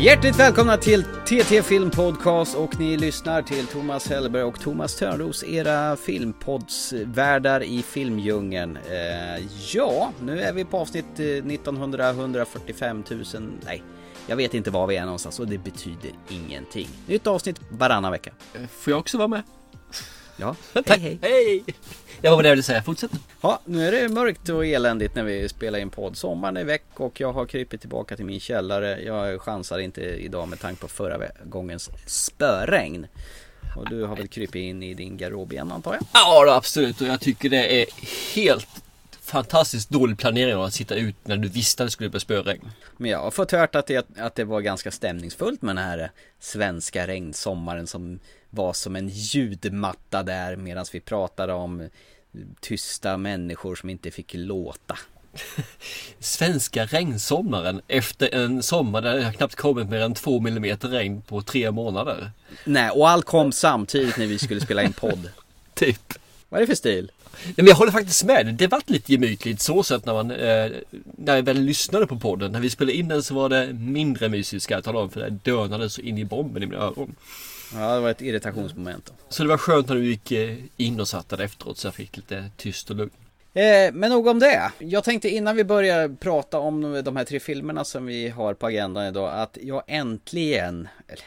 Hjärtligt välkomna till TT Film Podcast och ni lyssnar till Thomas Hellberg och Thomas Törnros, era filmpoddsvärdar i filmdjungeln. Eh, ja, nu är vi på avsnitt eh, 1900 145 000, nej, jag vet inte var vi är någonstans och det betyder ingenting. Nytt avsnitt varannan vecka. Får jag också vara med? Ja, hej hej. Hej! Det var vad jag ville säga, fortsätt. Ja, nu är det mörkt och eländigt när vi spelar in podd. Sommaren är väck och jag har krypit tillbaka till min källare. Jag chansar inte idag med tanke på förra gångens spöregn. Och du har väl krypit in i din garderob igen antar jag? Ja, då, absolut. Och jag tycker det är helt fantastiskt dålig planering att sitta ut när du visste att det skulle bli spöregn. Men jag har fått hört att det, att det var ganska stämningsfullt med den här svenska regnsommaren som var som en ljudmatta där medan vi pratade om tysta människor som inte fick låta. Svenska regnsommaren efter en sommar där det har knappt kommit mer än två millimeter regn på tre månader. Nej, och allt kom samtidigt när vi skulle spela in podd. Typ. Vad är det för stil? Nej, men jag håller faktiskt med. Det vart lite gemytligt så sett när man eh, när jag väl lyssnade på podden. När vi spelade in den så var det mindre mysigt ska jag tala om för det dönade så in i bomben i mina öron. Ja, det var ett irritationsmoment då. Så det var skönt när du gick eh, in och satte det efteråt så jag fick lite tyst och lugn. Eh, men nog om det. Jag tänkte innan vi börjar prata om de här tre filmerna som vi har på agendan idag att jag äntligen, eller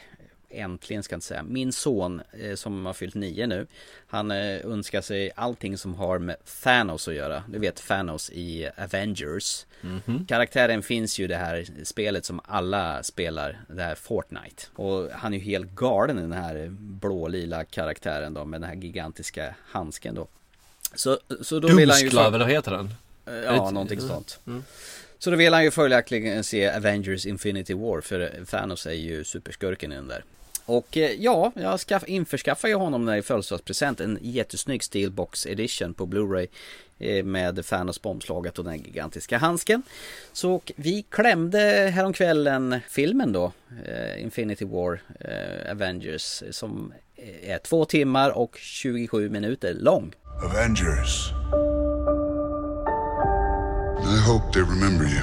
äntligen ska jag inte säga, min son eh, som har fyllt nio nu Han eh, önskar sig allting som har med Thanos att göra. Du vet Thanos i Avengers. Karaktären finns ju i det här spelet som alla spelar, det här Fortnite. Och han är ju helt galen den här blå-lila karaktären då med den här gigantiska handsken då. Så, så då vill han ju... Doomsclave, eller heter den? Ja, det- någonting sånt. Mm. Så då vill han ju följaktligen se Avengers Infinity War för Thanos är ju superskurken i den där. Och eh, ja, jag införskaffade ju honom när i födelsedagspresent en jättesnygg Steelbox edition på Blu-ray eh, med Thanos på omslaget och den gigantiska handsken. Så och vi klämde häromkvällen filmen då, eh, Infinity War eh, Avengers, som är två timmar och 27 minuter lång. Avengers. I hope they remember you.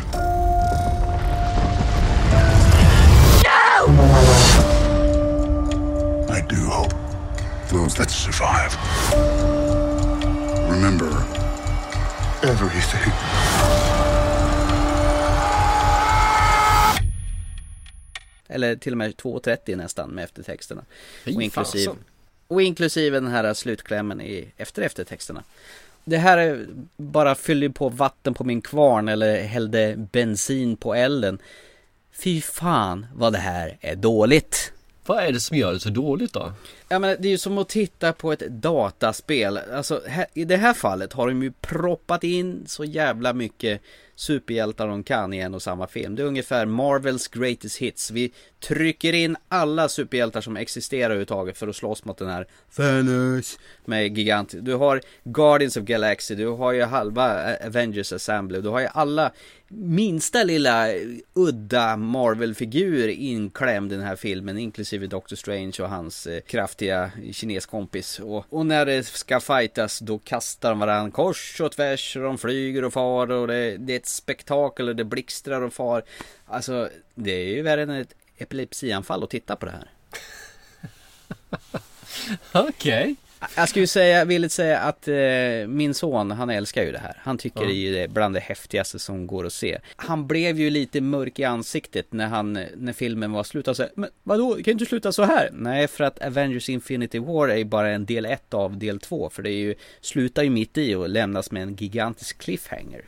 I do hope those that survive remember everything. Eller till och med 2.30 nästan med eftertexterna. Fy Och inklusive, och inklusive den här slutklämmen i, efter eftertexterna. Det här är bara fyllde på vatten på min kvarn eller hällde bensin på elden. Fy fan vad det här är dåligt. Vad är det som gör det så dåligt då? Ja men det är ju som att titta på ett dataspel. Alltså här, i det här fallet har de ju proppat in så jävla mycket superhjältar de kan i en och samma film. Det är ungefär Marvels greatest hits. Vi trycker in alla superhjältar som existerar överhuvudtaget för att slåss mot den här Thanos med gigant. Du har Guardians of Galaxy, du har ju halva eh, Avengers Assembly, du har ju alla minsta lilla udda Marvel-figur inklämd i den här filmen, inklusive Doctor Strange och hans eh, kraftiga kineskompis. Och, och när det ska fightas då kastar de varandra kors och tvärs och de flyger och far och det, det är ett spektakel och det blixtrar och far. Alltså, det är ju värre än ett epilepsianfall att titta på det här. Okej. Jag skulle säga, villigt säga att eh, min son, han älskar ju det här. Han tycker Ja. det är ju bland det häftigaste som går att se. Han blev ju lite mörk i ansiktet när han, när filmen var slut. Alltså, men vadå, kan inte sluta så här? Nej, för att Avengers Infinity War är ju bara en del ett av del två. För det är ju, slutar ju mitt i och lämnas med en gigantisk cliffhanger.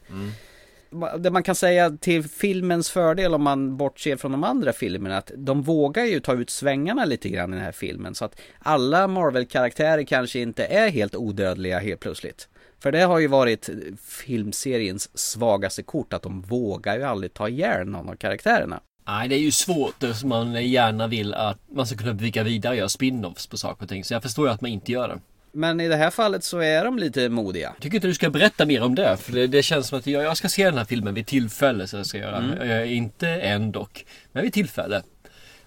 Det man kan säga till filmens fördel om man bortser från de andra filmerna att de vågar ju ta ut svängarna lite grann i den här filmen så att alla Marvel-karaktärer kanske inte är helt odödliga helt plötsligt. För det har ju varit filmseriens svagaste kort att de vågar ju aldrig ta ihjäl någon av karaktärerna. Nej, det är ju svårt eftersom man gärna vill att man ska kunna bygga vidare och göra spin-offs på saker och ting. Så jag förstår ju att man inte gör det. Men i det här fallet så är de lite modiga. Jag tycker inte du ska berätta mer om det. För det, det känns som att jag, jag ska se den här filmen vid tillfälle. Så jag ska göra. Eh, inte än dock. Men vid tillfälle.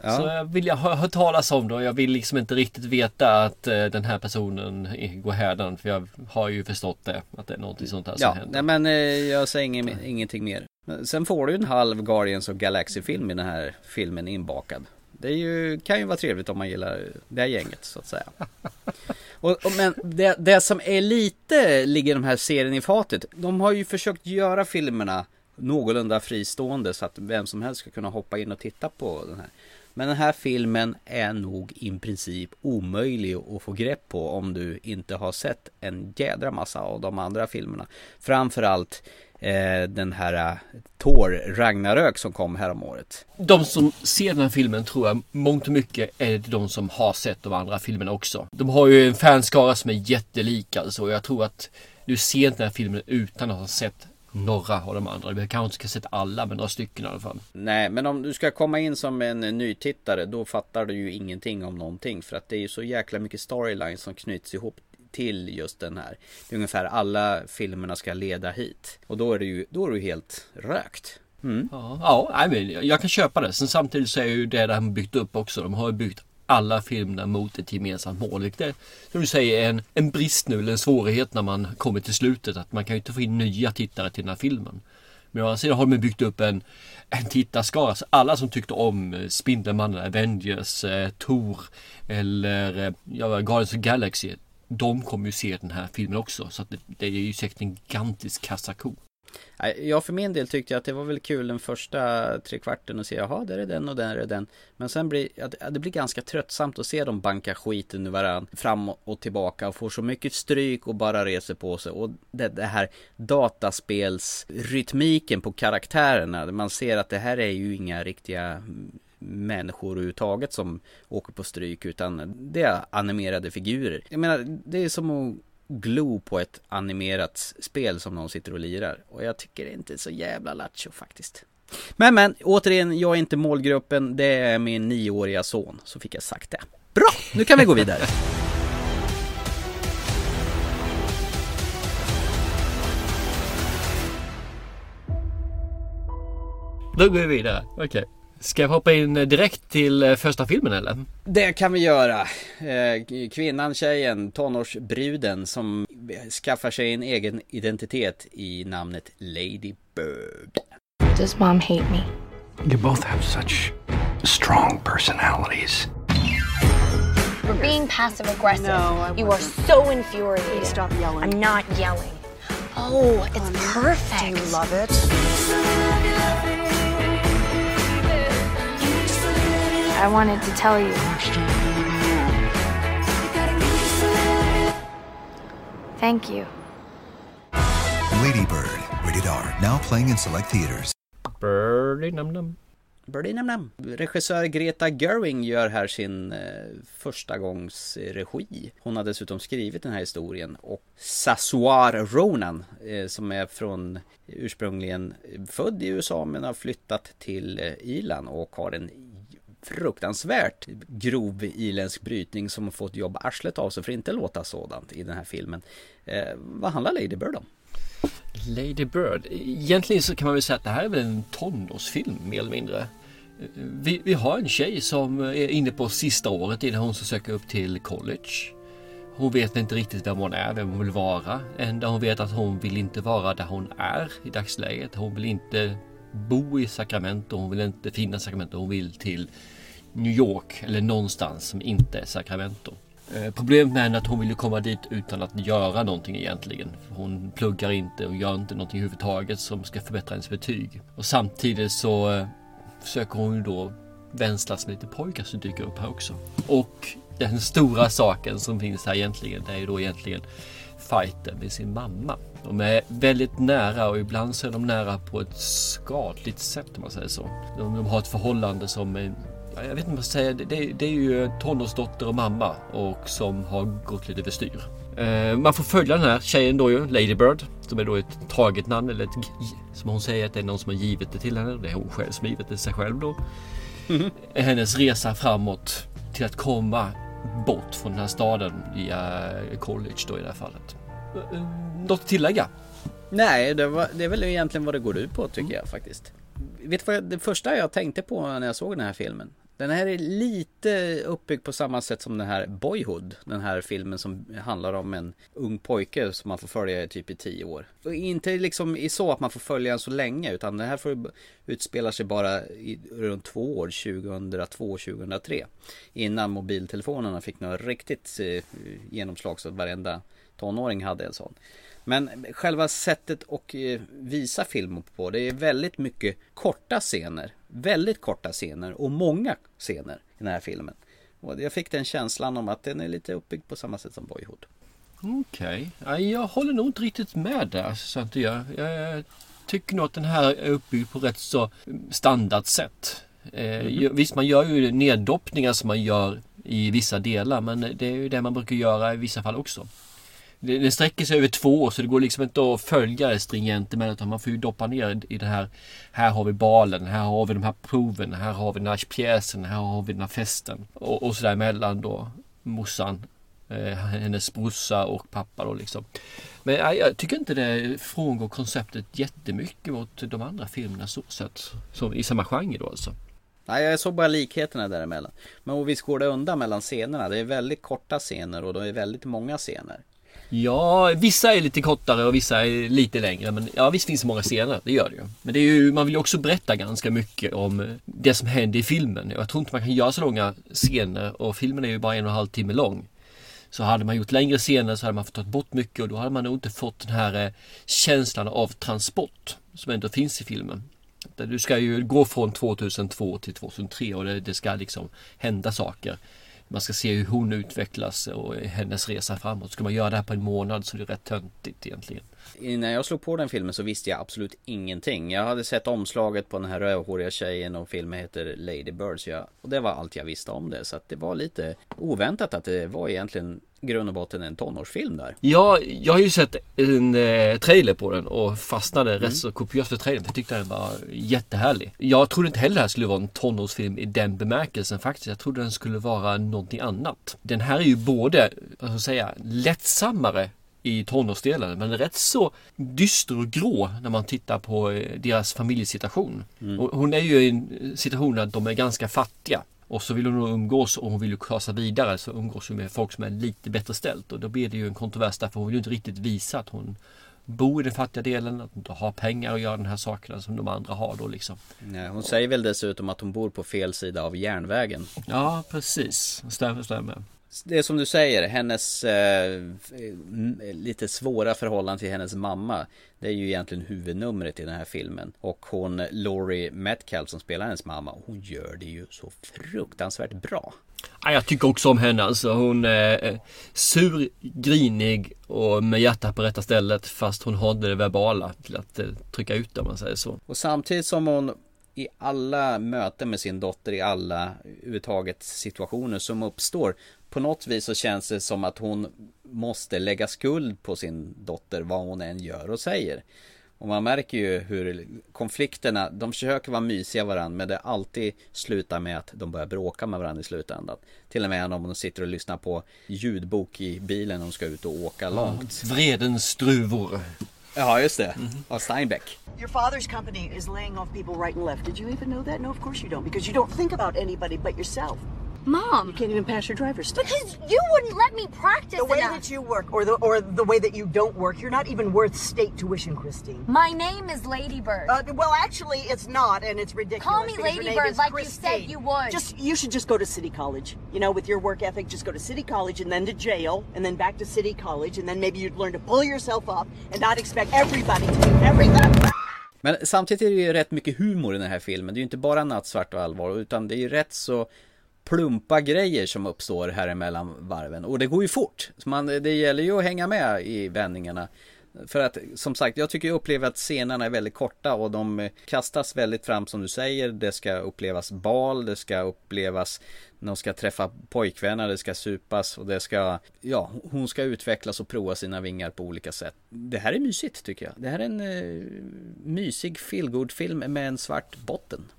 Ja. Så jag vill jag ha hört talas om det och jag vill liksom inte riktigt veta att eh, den här personen går härdan. För jag har ju förstått det. Att det är någonting sånt här som Ja, händer. nej men eh, jag säger ingen, ingenting mer. Men Sen får du en halv Guardians of Galaxy-film i den här filmen inbakad. Det är ju, kan ju vara trevligt om man gillar det här gänget så att säga. Och, och, men det, det som är lite ligger de här serien i fatet. De har ju försökt göra filmerna någorlunda fristående så att vem som helst ska kunna hoppa in och titta på den här. Men den här filmen är nog i princip omöjlig att få grepp på om du inte har sett en jädra massa av de andra filmerna. Framförallt eh, den här Tor Thor Ragnarök som kom häromåret. De som ser den här filmen tror jag mångt och mycket är de som har sett de andra filmerna också. De har ju en fanskara som är jättelik alltså. Jag tror att du ser inte den här filmen utan att ha sett några av de andra. Vi kanske inte ska sett alla men några stycken i alla fall. Nej, men om du ska komma in som en nytittare då fattar du ju ingenting om någonting. För att det är ju så jäkla mycket storylines som knyts ihop till just den här. Det är ungefär alla filmerna ska leda hit. Och då är det ju, då är du helt rökt. Mm. Ja, ja I mean, jag kan köpa det. Sen samtidigt så är ju det de har byggt upp också. De har ju byggt alla filmerna mot ett gemensamt mål. Vilket är, som du säger, en, en brist nu eller en svårighet när man kommer till slutet. Att man kan ju inte få in nya tittare till den här filmen. Men å andra sidan har de byggt upp en, en tittarskara. Så alla som tyckte om eh, Spindelmannen, Avengers, eh, Thor eller eh, ja, Guardians of the Galaxy. De kommer ju se den här filmen också. Så att det, det är ju säkert en gigantisk kassako. Jag för min del tyckte att det var väl kul den första trekvarten och se jaha, där är den och där är den. Men sen blir ja, det- det blir ganska tröttsamt att se dem banka skiten ur varandra fram och tillbaka och får så mycket stryk och bara reser på sig. Och det, det här dataspelsrytmiken på karaktärerna. Man ser att det här är ju inga riktiga människor överhuvudtaget som åker på stryk utan det är animerade figurer. Jag menar, det är som att glo på ett animerat spel som någon sitter och lirar. Och jag tycker det är inte så jävla lattjo faktiskt. Men men, återigen, jag är inte målgruppen, det är min nioåriga son. Så fick jag sagt det. Bra, nu kan vi gå vidare. Då går vi vidare. Okej. Ska jag hoppa in direkt till eh, första filmen eller? Det kan vi göra. Eh, Kvinnan, tjejen, tonårsbruden som skaffar sig en egen identitet i namnet Lady Bird. Does mom hate me? You both have such strong personalities. For being passive aggressive. you are so infuriating. Stop yelling. I'm not yelling. Oh, it's perfect. Do you love it? I wanted to tell you. Thank you. Lady Bird, rated R, now playing in select theaters. Birdie nam nam. Birdie nam nam. Regissör Greta Gerwig gör här sin eh, första gångs regi. Hon har dessutom skrivit den här historien och Sassoir Ronan eh, som är från ursprungligen född i USA men har flyttat till eh, Irland och har en fruktansvärt grov irländsk brytning som har fått jobba arslet av sig för att inte låta sådant i den här filmen. Eh, vad handlar Lady Bird om? Lady Bird. Egentligen så kan man väl säga att det här är väl en tonårsfilm mer eller mindre. Vi, vi har en tjej som är inne på sista året innan hon ska söka upp till college. Hon vet inte riktigt vem hon är, vem hon vill vara. Enda hon vet att hon vill inte vara där hon är i dagsläget. Hon vill inte bo i Sacramento, hon vill inte finna Sacramento, hon vill till New York eller någonstans som inte är Sacramento. Eh, problemet med henne är att hon vill komma dit utan att göra någonting egentligen. Hon pluggar inte och gör inte någonting överhuvudtaget som ska förbättra hennes betyg. Och samtidigt så eh, försöker hon ju då vänslas med lite pojkar som dyker upp här också. Och den stora saken som finns här egentligen, det är ju då egentligen fighten med sin mamma. De är väldigt nära och ibland så är de nära på ett skadligt sätt om man säger så. De, de har ett förhållande som jag vet inte vad jag ska säga. Det, det, är ju tonårsdotter och mamma och som har gått lite överstyr. Eh, man får följa den här tjejen då ju, Lady Bird, som är då ett taget namn eller ett, som hon säger att det är någon som har givit det till henne. Det är hon själv som har givit det till sig själv då. Hennes resa framåt till att komma bort från den här staden via college då i det här fallet. Eh, Något att tillägga? Nej, det, var, det är väl egentligen vad det går ut på tycker jag faktiskt. Vet du vad det första jag tänkte på när jag såg den här filmen? Den här är lite uppbyggd på samma sätt som den här Boyhood. Den här filmen som handlar om en ung pojke som man får följa i typ i tio år. Och inte liksom i så att man får följa den så länge utan det här får utspela sig bara i, runt två år, 2002-2003. Innan mobiltelefonerna fick något riktigt eh, genomslag så att varenda tonåring hade en sån. Men själva sättet att eh, visa film på, det är väldigt mycket korta scener. Väldigt korta scener och många scener i den här filmen. Och jag fick den känslan om att den är lite uppbyggd på samma sätt som Boyhood. Okej, okay. jag håller nog inte riktigt med där. Så att jag, jag tycker nog att den här är uppbyggd på rätt så standard sätt. Mm. Visst, man gör ju neddoppningar som man gör i vissa delar, men det är ju det man brukar göra i vissa fall också. Den sträcker sig över två år så det går liksom inte att följa det stringent emellan utan man får ju doppa ner i det här. Här har vi balen, här har vi de här proven, här har vi den här pjäsen, här har vi den här festen. Och, och sådär emellan då morsan, eh, hennes brorsa och pappa då liksom. Men jag, jag tycker inte det frångår konceptet jättemycket mot de andra filmerna så sett. Som, I samma genre då alltså. Nej, jag såg bara likheterna däremellan. Men visst går det undan mellan scenerna. Det är väldigt korta scener och det är väldigt många scener. Ja, vissa är lite kortare och vissa är lite längre. Men ja, visst finns det många scener. Det gör det ju. Men det är ju, man vill ju också berätta ganska mycket om det som händer i filmen. Jag tror inte man kan göra så långa scener och filmen är ju bara en och en halv timme lång. Så hade man gjort längre scener så hade man fått ta bort mycket och då hade man nog inte fått den här eh, känslan av transport som ändå finns i filmen. Du ska ju gå från 2002 till 2003 och det, det ska liksom hända saker man ska se hur hon utvecklas och hennes resa framåt. Ska man göra det här på en månad så är det rätt töntigt egentligen. Innan jag slog på den filmen så visste jag absolut ingenting. Jag hade sett omslaget på den här rödhåriga tjejen och filmen heter Lady Bird. Jag, och det var allt jag visste om det. Så att det var lite oväntat att det var egentligen grund och botten en tonårsfilm där. Ja, jag har ju sett en eh, trailer på den och fastnade mm. rätt så kopiöst för trailern. Jag tyckte den var jättehärlig. Jag trodde inte heller det här skulle vara en tonårsfilm i den bemärkelsen faktiskt. Jag trodde den skulle vara någonting annat. Den här är ju både, vad ska jag säga, lättsammare i tonårsdelen men rätt så dyster och grå när man tittar på eh, deras familjesituation. Mm. hon är ju i en situation där de är ganska fattiga. Och så vill hon umgås och hon vill ju sig vidare så umgås hon med folk som är lite bättre ställt. Och då blir det ju en kontrovers därför hon vill ju inte riktigt visa att hon bor i den fattiga delen, att hon inte har pengar att göra den här sakerna som de andra har då liksom. Nej, hon säger väl dessutom att hon bor på fel sida av järnvägen. Ja, precis. Stämmer, stämmer det är som du säger, hennes eh, lite svåra förhållande till hennes mamma. Det är ju egentligen huvudnumret i den här filmen. Och hon, Laurie Metcalf som spelar hennes mamma, hon gör det ju så fruktansvärt bra. Ja, jag tycker också om henne alltså. Hon är sur, grinig och med hjärtat på rätta stället fast hon har det verbala till att eh, trycka ut det om man säger så. Och samtidigt som hon i alla möten med sin dotter, i alla överhuvudtaget situationer som uppstår på något vis så känns det som att hon måste lägga skuld på sin dotter vad hon än gör och säger. Och man märker ju hur konflikterna, de försöker vara mysiga varandra men det alltid slutar med att de börjar bråka med varandra i slutändan. Till och med om de sitter och lyssnar på ljudbok i bilen och de ska ut och åka långt. Vredens druvor. Ja, just det. Mm -hmm. Av Steinbeck. Your father's company is laying off people right and left. Did you even know that? No, of course you don't. Because you don't think about anybody but yourself. Mom. You can't even pass your driver's test. Because you wouldn't let me practice The way enough. that you work or the or the way that you don't work, you're not even worth state tuition, Christine. My name is Ladybird. Uh, well, actually, it's not, and it's ridiculous. Call me Ladybird like Christine. you said you would. Just you should just go to City College. You know, with your work ethic, just go to City College and then to jail, and then back to City College, and then maybe you'd learn to pull yourself up and not expect everybody to do everything. Men samtidigt är det ju rätt mycket humor i den här filmen. Det är ju inte bara nattsvart och allvar, utan det är ju rätt så plumpa grejer som uppstår här emellan varven. Och det går ju fort. Så man, det gäller ju att hänga med i vändningarna. För att som sagt, jag tycker jag upplever att scenerna är väldigt korta och de kastas väldigt fram som du säger. Det ska upplevas bal, det ska upplevas när de ska träffa pojkvänner, det ska supas och det ska, ja, hon ska utvecklas och prova sina vingar på olika sätt. Det här är mysigt tycker jag. Det här är en uh, mysig feelgood film med en svart botten.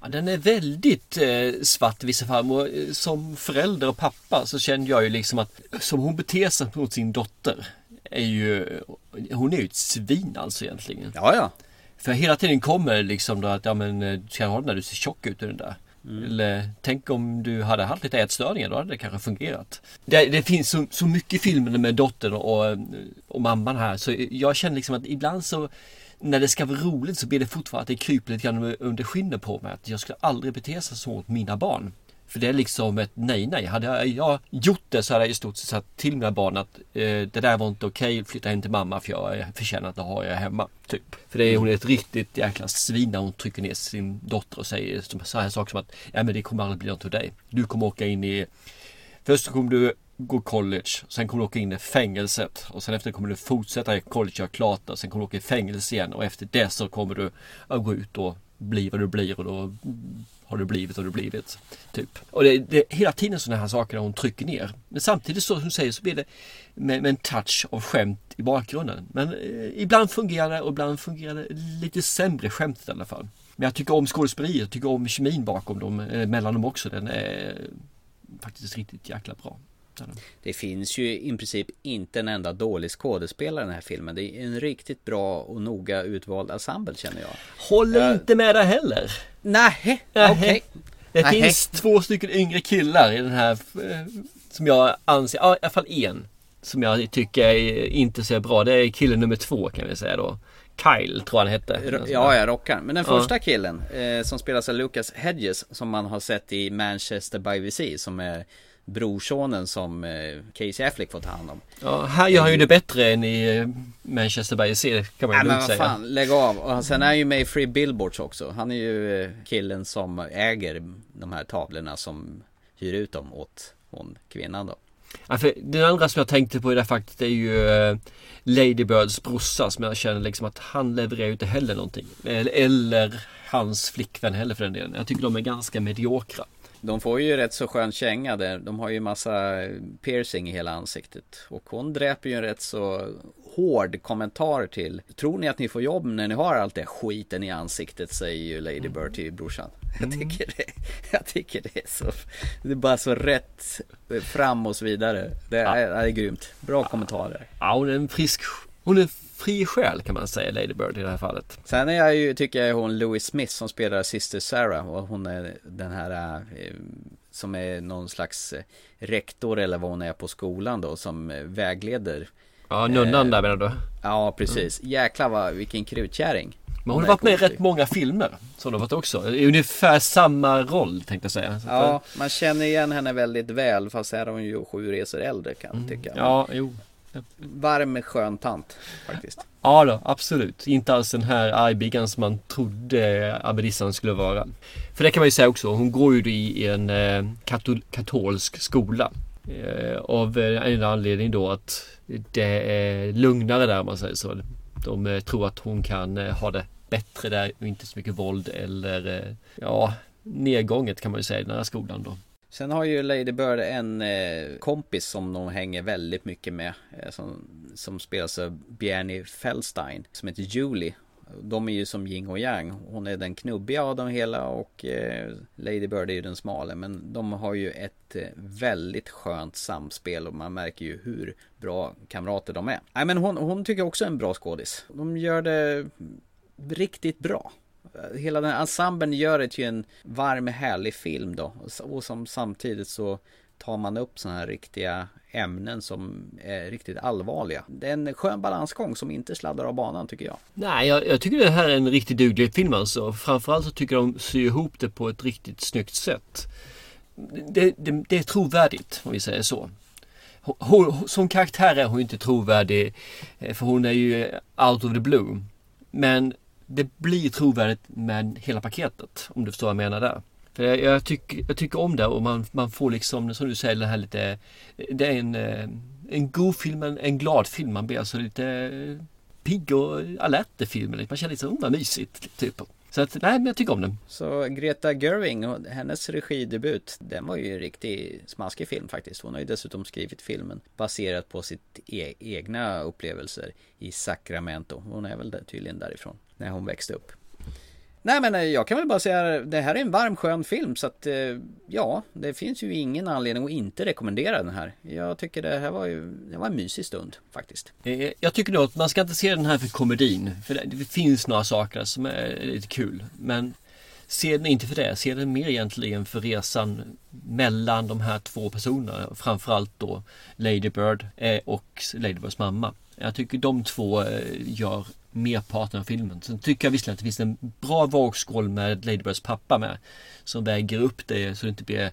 Ja, den är väldigt eh, svart i vissa fall. Och, eh, som förälder och pappa så kände jag ju liksom att som hon beter sig mot sin dotter är ju, hon är ju ett svin alltså egentligen. Ja, ja. För hela tiden kommer liksom då att, ja men eh, du ska ha den där, du ser tjock ut i den där. Eller tänk om du hade haft lite ätstörningar, då hade det kanske fungerat. Det, det finns så, så mycket i filmen med dottern och, och mamman här så jag känner liksom att ibland så när det ska vara roligt så blir det fortfarande att det kryper lite grann under skinnet på mig. Att jag skulle aldrig bete sig så mot mina barn. För det är liksom ett nej, nej. Hade jag gjort det så hade jag i stort sett sagt till mina barn att eh, det där var inte okej. Flytta hem till mamma för jag förtjänar att ha er hemma. Typ. För det är, hon är ett riktigt jäkla svin när hon trycker ner sin dotter och säger så här saker som att ja men det kommer aldrig bli något för dig. Du kommer åka in i Först kommer du gå college, sen kommer du åka in i fängelset och sen efter kommer du fortsätta i college och klart det. Sen kommer du åka i fängelse igen och efter det så kommer du att gå ut och bli vad du blir och då har du blivit vad du blivit. Typ. Och det, det är hela tiden sådana här saker hon trycker ner. Men samtidigt så som hon säger så blir det med, med en touch av skämt i bakgrunden. Men eh, ibland fungerar det och ibland fungerar det lite sämre skämt i alla fall. Men jag tycker om skådespeleriet, jag tycker om kemin bakom dem, eh, mellan dem också. Den är faktiskt riktigt jäkla bra. Det finns ju i princip inte en enda dålig skådespelare i den här filmen. Det är en riktigt bra och noga utvald ensemble känner jag. Håller jag... inte med där heller. Nej, okej. Okay. Det Nähe. finns två stycken yngre killar i den här eh, som jag anser, ja, i alla fall en. Som jag tycker inte ser bra. Det är killen nummer två kan vi säga då. Kyle tror han hette. Ja, jag rockar. Men den första ja. killen eh, som spelas av Lucas Hedges som man har sett i Manchester by the Sea som är brorsonen som eh, Casey Affleck får ta hand om. Ja, här gör han ju det bättre än i eh, Manchester by the kan man ju lugnt säga. Fan, lägg av. Och sen är han ju med i Free Billboards också. Han är ju eh, killen som äger de här tavlorna som hyr ut dem åt hon kvinnan då. Ja, för den andra som jag tänkte på i det här faktiskt är ju Lady Birds brorsa som jag känner liksom att han levererar ju inte heller någonting. Eller hans flickvän heller för den delen. Jag tycker de är ganska mediokra. De får ju rätt så skön känga där. De har ju massa piercing i hela ansiktet. Och hon dräper ju en rätt så hård kommentar till. Tror ni att ni får jobb när ni har allt det skiten i ansiktet? Säger ju Lady Bird till brorsan. Jag mm. tycker det, jag tycker det är så. Det är bara så rätt fram och så vidare. Det är, ja. det är grymt. Bra kommentarer. Ja, hon är en frisk hon är fri själ kan man säga, Lady Bird i det här fallet. Sen är jag ju, tycker jag hon Louis Smith som spelar Sister Sarah och hon är den här eh, som är någon slags eh, rektor eller vad hon är på skolan då som eh, vägleder. Ja, nunnan där menar du? Ja, precis. Mm. Jäklar vad, vilken krutkärring. Men hon har varit med i rätt många filmer. Som har varit också. I ungefär samma roll tänkte jag säga. Ja, man känner igen henne väldigt väl. Fast här är hon ju sju resor äldre kan jag mm. tycka. Ja, jo. Varm skön tant faktiskt. Ja då, absolut. Inte alls den här argbiggan som man trodde abbedissan skulle vara. För det kan man ju säga också. Hon går ju i en eh, katol katolsk skola. Eh, av en anledning då att det är lugnare där om man säger så. De eh, tror att hon kan ha det bättre där och inte så mycket våld eller ja, nedgånget kan man ju säga i den här skolan då. Sen har ju Lady Bird en eh, kompis som de hänger väldigt mycket med. Eh, som, som spelas av Bjarni Fellstein. Som heter Julie. De är ju som yin och yang. Hon är den knubbiga av dem hela och eh, Lady Bird är ju den smala. Men de har ju ett eh, väldigt skönt samspel och man märker ju hur bra kamrater de är. Nej men hon, hon tycker också en bra skådis. De gör det riktigt bra hela den ensemblen gör det till en varm härlig film då. Och som samtidigt så tar man upp sådana här riktiga ämnen som är riktigt allvarliga. Det är en skön balansgång som inte sladdar av banan tycker jag. Nej, jag, jag tycker det här är en riktigt duglig film alltså. Framförallt så tycker jag de syr ihop det på ett riktigt snyggt sätt. Det, det, det är trovärdigt om vi säger så. Hon, som karaktär är hon inte trovärdig eh, för hon är ju out of the blue. Men det blir trovärdigt med hela paketet. Om du förstår vad jag menar där. För jag, jag, tycker, jag tycker om det och man, man får liksom, som du säger, det här lite... Det är en, eh, en god film, en, en glad film. Man blir alltså lite eh, pigg och alert i filmen. Man känner lite liksom, vad mysigt. Typ. Så att, nej men jag tycker om den. Så Greta Gerwing, hennes regidebut, den var ju en riktig smaskig film faktiskt. Hon har ju dessutom skrivit filmen baserat på sitt e egna upplevelser i Sacramento. Hon är väl tydligen därifrån när hon växte upp. Nej men eh, jag kan väl bara säga det här är en varm skön film så att eh, ja, det finns ju ingen anledning att inte rekommendera den här. Jag tycker det här var ju, det var en mysig stund faktiskt. Eh, jag tycker nog att man ska inte se den här för komedin. För det finns några saker som är lite kul. Men se den inte för det, se den mer egentligen för resan mellan de här två personerna. Framförallt då Lady Bird och Lady Birds mamma. Jag tycker de två gör merparten av filmen. Sen tycker jag visserligen att det finns en bra vågskål med Ladybirds pappa med. Som väger upp det så det inte blir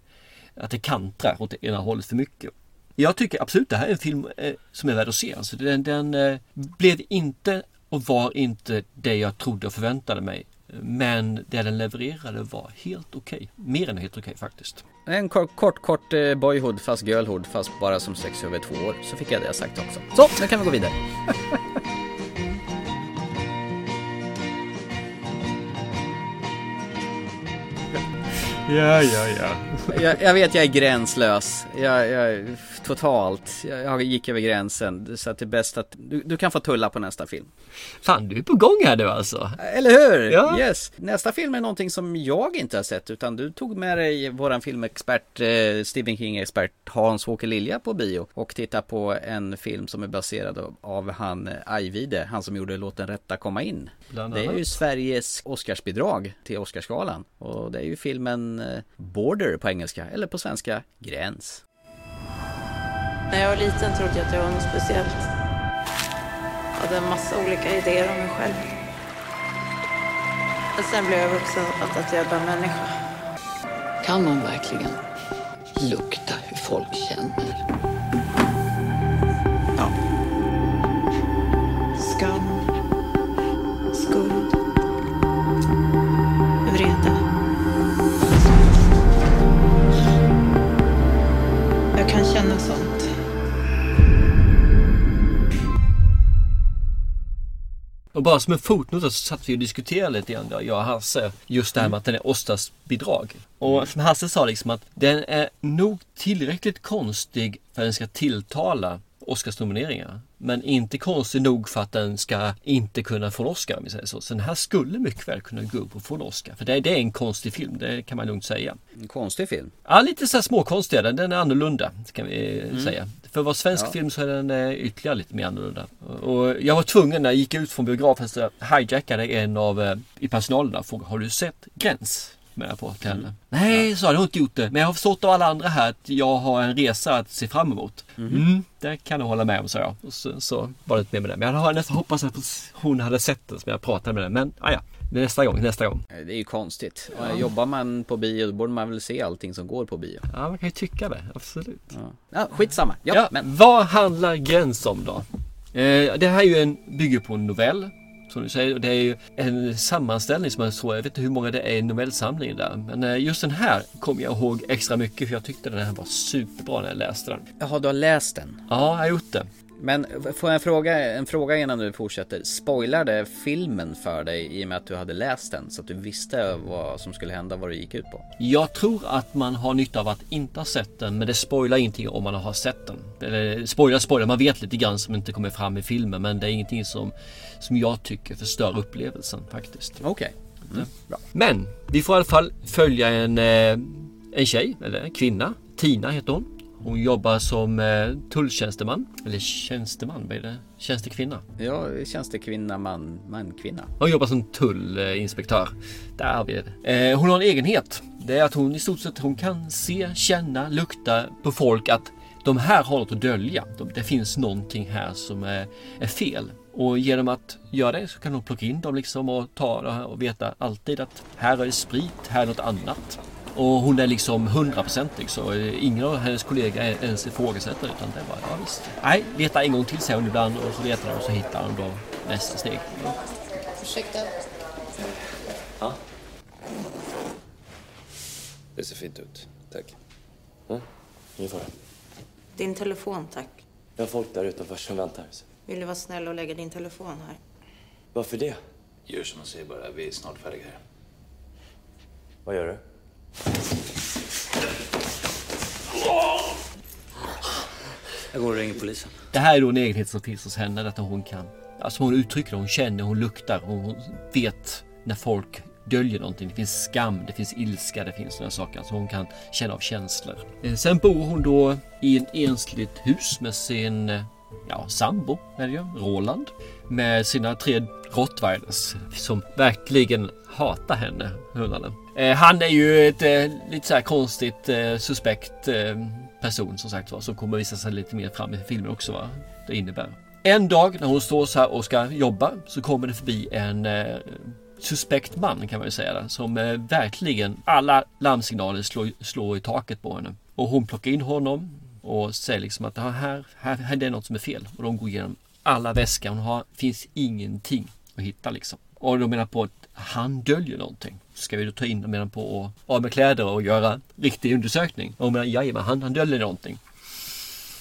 att det kantrar åt det ena hållet för mycket. Jag tycker absolut det här är en film eh, som är värd att se. Alltså den, den eh, blev inte och var inte det jag trodde och förväntade mig. Men det den levererade var helt okej. Okay. Mer än helt okej okay, faktiskt. En kort, kort, kort boyhood fast girlhood fast bara som sex över två år. Så fick jag det sagt också. Så, nu kan vi gå vidare. Ja, ja, ja. jag, jag vet jag är gränslös. Jag, jag, totalt. Jag, jag gick över gränsen. Så att det är bäst att du, du, kan få tulla på nästa film. Fan, du är på gång här nu alltså. Eller hur? Ja. Yes. Nästa film är någonting som jag inte har sett. Utan du tog med dig våran filmexpert, eh, Stephen King-expert Hans-Åke Lilja på bio. Och titta på en film som är baserad av, av han Ajvide. Han som gjorde Låt den rätta komma in. Det är ju Sveriges Oscarsbidrag till Oscarsgalan. Och det är ju filmen eh, Border på engelska. Eller på svenska Gräns. När jag var liten trodde jag att jag var något speciellt. Jag hade en massa olika idéer om mig själv. Men sen blev jag vuxen och fattade att jag är bara människa. Kan man verkligen lukta hur folk känner? Känna sånt. Och bara som en fotnot så satt vi och diskuterade lite grann, jag och Hasse, just det här med att den är Oscarsbidrag. Och som Hasse sa liksom att den är nog tillräckligt konstig för att den ska tilltala Oscarsnomineringar. Men inte konstig nog för att den ska inte kunna få en Oscar om vi säger så. Så den här skulle mycket väl kunna gå upp och få en Oscar. För det, det är en konstig film, det kan man lugnt säga. En konstig film? Ja, lite så här småkonstig den. Den är annorlunda, kan vi mm. säga. För att vara svensk ja. film så är den eh, ytterligare lite mer annorlunda. Och jag var tvungen när jag gick ut från biografen så hijackade en av eh, i personalen och frågade Har du sett Gräns? Med på till henne. Nej, sa jag har inte gjort det. Men jag har förstått av alla andra här att jag har en resa att se fram emot. Mm. Mm, det kan jag hålla med om, sa jag. Och så, så var det inte mer med det. Men jag hade nästan hoppats att hon hade sett det som jag pratade med henne. Men ah, ja, Nästa gång, nästa gång. Det är ju konstigt. Ja. Jobbar man på bio då borde man väl se allting som går på bio. Ja, man kan ju tycka det. Absolut. Ja, ja skitsamma. Ja, ja, men. Vad handlar Gräns om då? Eh, det här är ju en, bygger på en novell. Som du säger. Det är ju en sammanställning som jag tror, jag vet inte hur många det är i novellsamlingen där. Men eh, just den här kommer jag ihåg extra mycket för jag tyckte den här var superbra när jag läste den. Jaha, du har läst den? Ja, jag har gjort det. Men får jag en fråga, en fråga innan du fortsätter? Spoilade filmen för dig i och med att du hade läst den? Så att du visste vad som skulle hända, vad det gick ut på? Jag tror att man har nytta av att inte ha sett den, men det spoilar ingenting om man har sett den. Eller spoilar, spoilar, man vet lite grann som inte kommer fram i filmen, men det är ingenting som, som jag tycker förstör upplevelsen faktiskt. Okej. Okay. Mm. Men vi får i alla fall följa en, eh, en tjej, eller en kvinna. Tina heter hon. Hon jobbar som eh, tulltjänsteman. Eller tjänsteman, vad är det? Tjänstekvinna? Ja, tjänstekvinna, man, man, kvinna. Hon jobbar som tullinspektör. Där har vi det. Eh, hon har en egenhet. Det är att hon i stort sett hon kan se, känna, lukta på folk att de här har något att dölja. Det finns någonting här som är, är fel. Och genom att göra det så kan hon plocka in dem liksom och ta och veta alltid att här är det sprit, här är något annat. Och hon är liksom hundraprocentig så ingen av hennes kollegor ens ifrågasätter utan det är bara, ja visst. Nej, leta en gång till säger hon ibland och så letar hon och så hittar hon då nästa steg. Ja. Ursäkta? Ja? Det ser fint ut. Tack. Ja, ingen fara. Din telefon, tack. Jag har folk där utanför som väntar. Vill du vara snäll och lägga din telefon här? Varför det? Gör som jag säger bara, vi är snart färdiga här. Vad gör du? Jag går och ringer polisen. Det här är då en egenhet som finns hos henne. Att hon kan, alltså hon uttrycker det, hon känner, hon luktar, hon vet när folk döljer någonting. Det finns skam, det finns ilska, det finns sådana saker. Så hon kan känna av känslor. Eh, sen bor hon då i ett ensligt hus med sin eh, ja, sambo, är det ju, Roland. Med sina tre rottweilers som verkligen hatar henne, hundarna. Eh, han är ju ett eh, lite så här konstigt eh, suspekt eh, person som sagt var. Som kommer visa sig lite mer fram i filmen också vad det innebär. En dag när hon står så här och ska jobba så kommer det förbi en eh, suspekt man kan man ju säga det, som eh, verkligen alla larmsignaler slår, slår i taket på henne. Och hon plockar in honom och säger liksom att här, här, här är det något som är fel. Och de går igenom alla väskor. Hon har, finns ingenting att hitta liksom. Och de menar på att han döljer någonting. Ska vi då ta in dem menar på att av med kläder och göra riktig undersökning? Och de menar jajamän, han, han döljer någonting.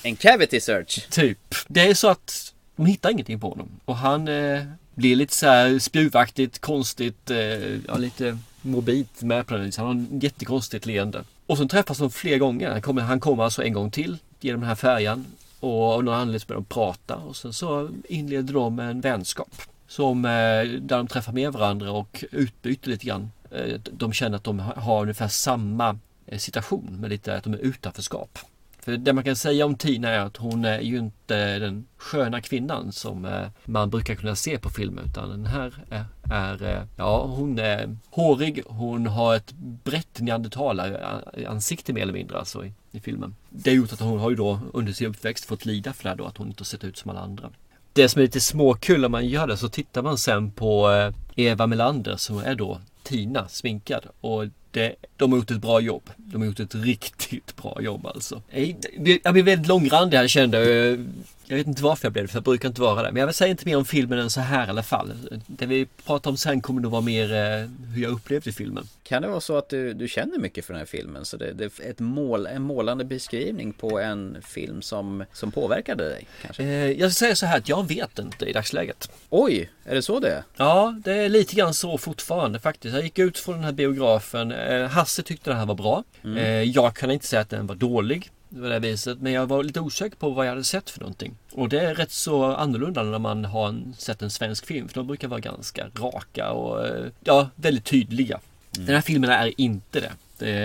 En cavity search. Typ. Det är så att de hittar ingenting på honom. Och han eh, blir lite så här spjuvaktigt, konstigt, eh, ja lite morbidt med på den. Han har en jättekonstigt leende. Och så träffas de fler gånger. Han kommer, han kommer alltså en gång till genom den här färjan. Och av någon anledning börjar de prata och sen så inleder de en vänskap. Som, eh, där de träffar med varandra och utbyter lite grann. Eh, de känner att de har ungefär samma eh, situation med lite att de är utanförskap. För det man kan säga om Tina är att hon är ju inte den sköna kvinnan som man brukar kunna se på film utan den här är, eh, ja hon är hårig, hon har ett brett neandertalaransikte eh, mer eller mindre alltså i, i filmen. Det har gjort att hon har ju då under sin uppväxt fått lida för det här då att hon inte har sett ut som alla andra. Det som är lite småkul om man gör det så tittar man sen på eh, Eva Melander som är då Tina sminkad och det, de har gjort ett bra jobb. De har gjort ett riktigt bra jobb alltså. Jag blev väldigt långrandig här kände jag. Jag vet inte varför jag blev det, för jag brukar inte vara det. Men jag vill säga inte mer om filmen än så här i alla fall. Det vi pratar om sen kommer nog vara mer eh, hur jag upplevde filmen. Kan det vara så att du, du känner mycket för den här filmen? Så det, det är ett mål, en målande beskrivning på en film som, som påverkade dig? Kanske? Eh, jag ska säga så här att jag vet inte i dagsläget. Oj, är det så det är? Ja, det är lite grann så fortfarande faktiskt. Jag gick ut från den här biografen. Eh, Hasse tyckte den här var bra. Mm. Eh, jag kan inte säga att den var dålig på det viset. Men jag var lite osäker på vad jag hade sett för någonting. Och det är rätt så annorlunda när man har en, sett en svensk film. För de brukar vara ganska raka och eh, ja, väldigt tydliga. Mm. Den här filmen är inte det.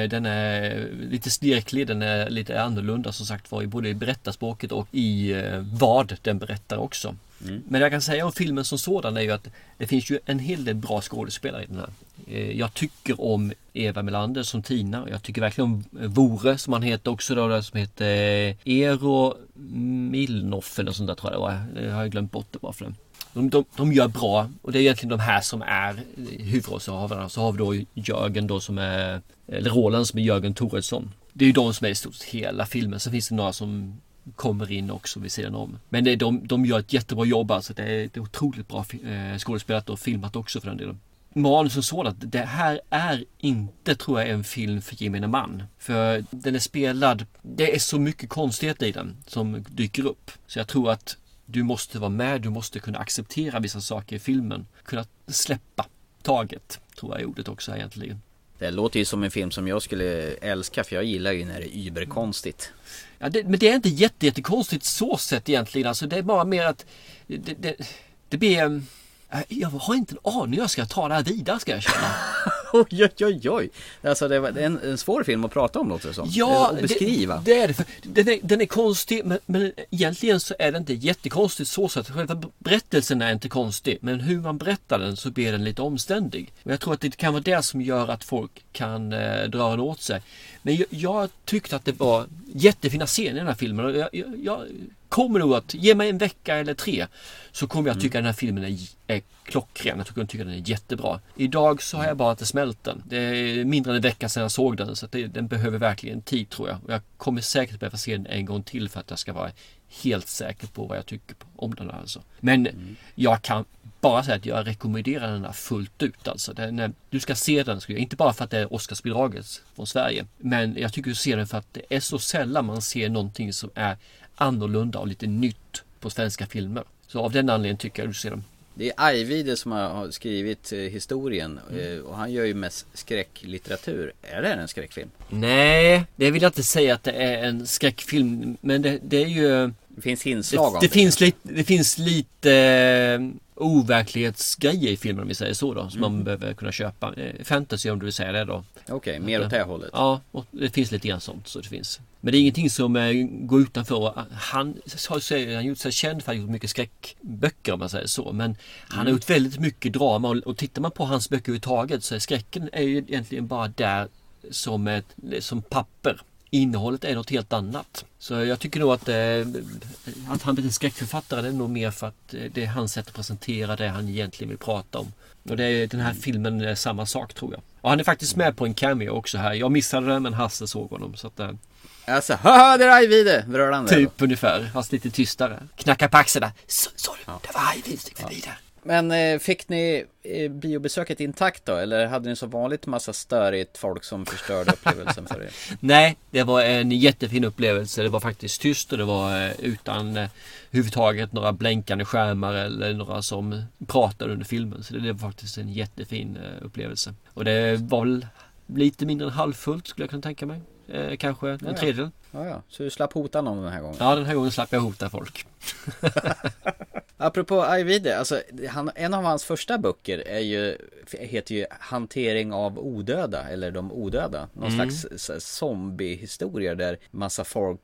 Den är lite snirklig, den är lite annorlunda som sagt var både i berättarspråket och i vad den berättar också. Mm. Men jag kan säga om filmen som sådan är ju att det finns ju en hel del bra skådespelare i den här. Eh, jag tycker om Eva Melander som Tina. Jag tycker verkligen om eh, Vore som han heter också då. Som heter eh, Eero Milnoff eller sånt där tror jag det var. Jag har glömt bort det bara för det. De, de, de gör bra och det är egentligen de här som är huvudrollsinnehavarna. Så har vi då Jörgen då som är, eller Roland som är Jörgen Toresson. Det är ju de som är i stort sett hela filmen. Sen finns det några som kommer in också vid sidan om. Men det, de, de gör ett jättebra jobb alltså. Det är, det är otroligt bra eh, skådespelat och filmat också för den delen manus som sådant. Det här är inte, tror jag, en film för gemene man. För den är spelad, det är så mycket konstighet i den som dyker upp. Så jag tror att du måste vara med, du måste kunna acceptera vissa saker i filmen. Kunna släppa taget, tror jag är ordet också egentligen. Det låter ju som en film som jag skulle älska för jag gillar ju när det är überkonstigt. Ja, det, men det är inte jättekonstigt så sett egentligen. Alltså det är bara mer att det, det, det blir Äh, jag har inte en aning hur jag ska ta det här vidare ska jag känna. oj, oj, oj, oj. Alltså det är en, en svår film att prata om låter det som. Ja, och beskriva. Det, det är det. För den, är, den är konstig men, men egentligen så är den inte jättekonstigt så sätt. Själva berättelsen är inte konstig. Men hur man berättar den så blir den lite omständig. Och jag tror att det kan vara det som gör att folk kan eh, dra den åt sig. Men jag, jag tyckte att det var jättefina scener i den här filmen. Och jag, jag, jag kommer nog att, ge mig en vecka eller tre så kommer jag mm. tycka mm. den här filmen är, är klockren. Jag tycker, tycker den är jättebra. Idag så har jag bara inte smält den. Det är mindre än en vecka sedan jag såg den så det, den behöver verkligen tid tror jag. Och jag kommer säkert behöva se den en gång till för att jag ska vara helt säker på vad jag tycker om den alltså. Men mm. jag kan bara säga att jag rekommenderar den här fullt ut alltså. Den, du ska se den, inte bara för att det är Oscarsbidraget från Sverige. Men jag tycker du ser den för att det är så sällan man ser någonting som är annorlunda och lite nytt på svenska filmer. Så av den anledningen tycker jag du ser dem. Det är Ajvide som har skrivit eh, historien mm. Eh, och han gör ju mest skräcklitteratur. Är det en skräckfilm? Nej, det vill jag inte säga att det är en skräckfilm. Men det, det är ju Det finns inslag det, av det, det. finns lite, det finns lite eh, overklighetsgrejer i filmen om vi säger så då. Som Mm. man behöver kunna köpa. Eh, fantasy om du vill säga det då. Okej, mer åt det hållet. Ja, och det finns lite grann sånt. Så det finns. Men det är ingenting som eh, går utanför. Han har han gjort sig känd för att ha gjort mycket skräckböcker om man säger så. Men han har Mm. gjort väldigt mycket drama och, och tittar man på hans böcker överhuvudtaget så är skräcken är ju egentligen bara där som, ett, som papper. Innehållet är något helt annat. Så jag tycker nog att, eh, att han blir en skräckförfattare det är nog mer för att eh, det är hans sätt att presentera det han egentligen vill prata om. Och det är, den här filmen är samma sak tror jag. Och han är faktiskt med på en cameo också här. Jag missade det men Hasse såg honom. Så att, eh, Alltså, haha, där är Ajvide! Typ ungefär. Fast lite tystare. Knacka på där. Så, så, det var Ajvide som gick förbi där. Men eh, fick ni eh, biobesöket intakt då? Eller hade ni som vanligt massa störigt folk som förstörde upplevelsen för er? Nej, det var en jättefin upplevelse. Det var faktiskt tyst och det var eh, utan eh, huvudtaget några blänkande skärmar eller några som pratade under filmen. Så det, det var faktiskt en jättefin eh, upplevelse. Och det var väl lite mindre än halvfullt skulle jag kunna tänka mig. Eh, kanske en Ja, tredjedel. Ja, ja. Så du slapp hota någon den här gången? Ja, den här gången slapp jag hota folk. Apropå Ajvide, alltså han, en av hans första böcker är ju, heter ju Hantering av odöda, eller de odöda. Någon Mm. slags zombiehistoria där massa folk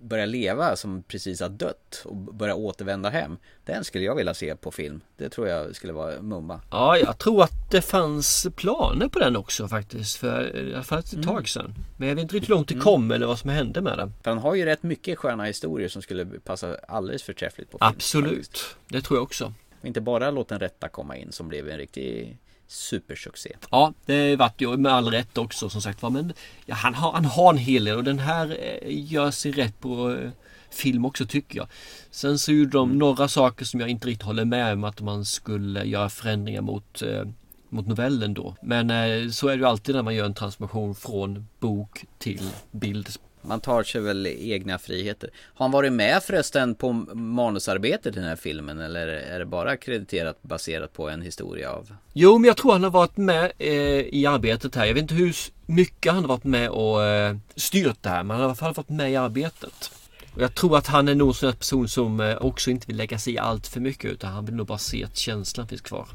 börjar leva som precis har dött och börjar återvända hem. Den skulle jag vilja se på film. Det tror jag skulle vara mumma. Ja, jag tror att det fanns planer på den också faktiskt. För i alla fall ett Mm. tag sedan. Men jag vet inte riktigt hur långt det kom eller vad som hände med den. För han har ju rätt mycket sköna historier som skulle passa alldeles förträffligt på film. Absolut, det tror jag också. Och Inte bara Låt den rätta komma in som blev en riktig supersuccé. Ja, det vart ju med all rätt också som sagt var. Men ja, han, har, han har en hel del och den här eh, gör sig rätt på eh, film också tycker jag. Sen så gjorde de några saker som jag inte riktigt håller med om att man skulle göra förändringar mot eh, mot novellen då. Men eh, så är det ju alltid när man gör en transformation från bok till bild. Man tar sig väl egna friheter. Har han varit med förresten på manusarbetet i den här filmen eller är det bara krediterat baserat på en historia av? Jo, men jag tror han har varit med eh, i arbetet här. Jag vet inte hur mycket han har varit med och eh, styrt det här, men han har i alla fall varit med i arbetet. Och jag tror att han är nog en sån person som eh, också inte vill lägga sig i allt för mycket utan han vill nog bara se att känslan finns kvar.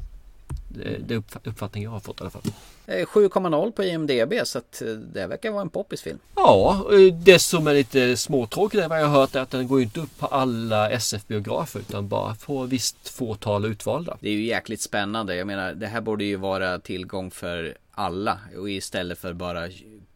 Det, det är uppf- uppfattning jag har fått i alla fall. Eh, 7,0 på IMDB så att eh, det verkar vara en poppis-film. Ja, eh, det som är lite småtråkigt är vad jag har hört är att den går inte upp på alla SF-biografer utan bara på visst fåtal utvalda. Det är ju jäkligt spännande. Jag menar, det här borde ju vara tillgång för alla och istället för bara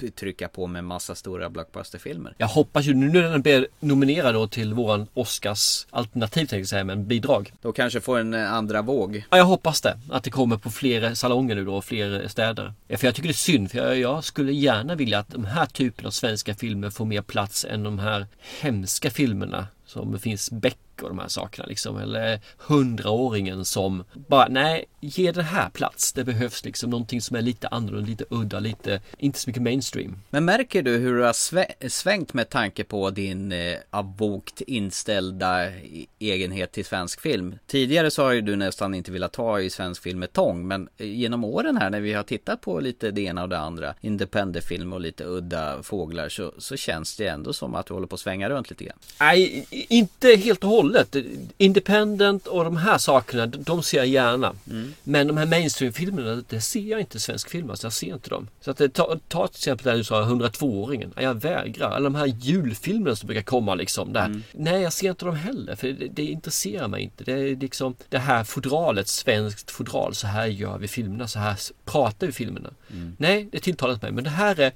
trycka på med massa stora blockbusterfilmer. Jag hoppas ju nu när den blir nominerad då till våran Oscars alternativ tänkte jag säga, men bidrag. Då kanske får en eh, andra våg. Ja, jag hoppas det. Att det kommer på fler salonger nu då och fler städer. Ja, för jag tycker det är synd. För jag, jag skulle gärna vilja att de här typen av svenska filmer får mer plats än de här hemska filmerna. Som finns Beck och de här sakerna liksom. Eller hundraåringen som bara, nej, ge det här plats. Det behövs liksom någonting som är lite annorlunda, lite udda, lite, inte så mycket mainstream. Men märker du hur du har svängt med tanke på din eh, avokt inställda i- egenhet till svensk film? Tidigare så har ju du nästan inte velat ta i svensk film med tång, men eh, genom åren här när vi har tittat på lite det ena och det andra, independent-film och lite udda fåglar, så, så känns det ändå som att du håller på att svänga runt lite grann. Nej, inte helt och hållet. Independent och de här sakerna, de- ser jag gärna. Men de här mainstream-filmerna, det ser jag inte i svensk film. Alltså jag ser inte dem. Så att det, ta, ta till exempel där du sa 102-åringen. Jag vägrar. Eller de här julfilmerna som brukar komma liksom. Där. Nej, jag ser inte dem heller. För det, det intresserar mig inte. Det är liksom det här fodralet, svenskt fodral. Så här gör vi filmerna. Så här pratar vi filmerna. Nej, det tilltalar inte mig. Men det här är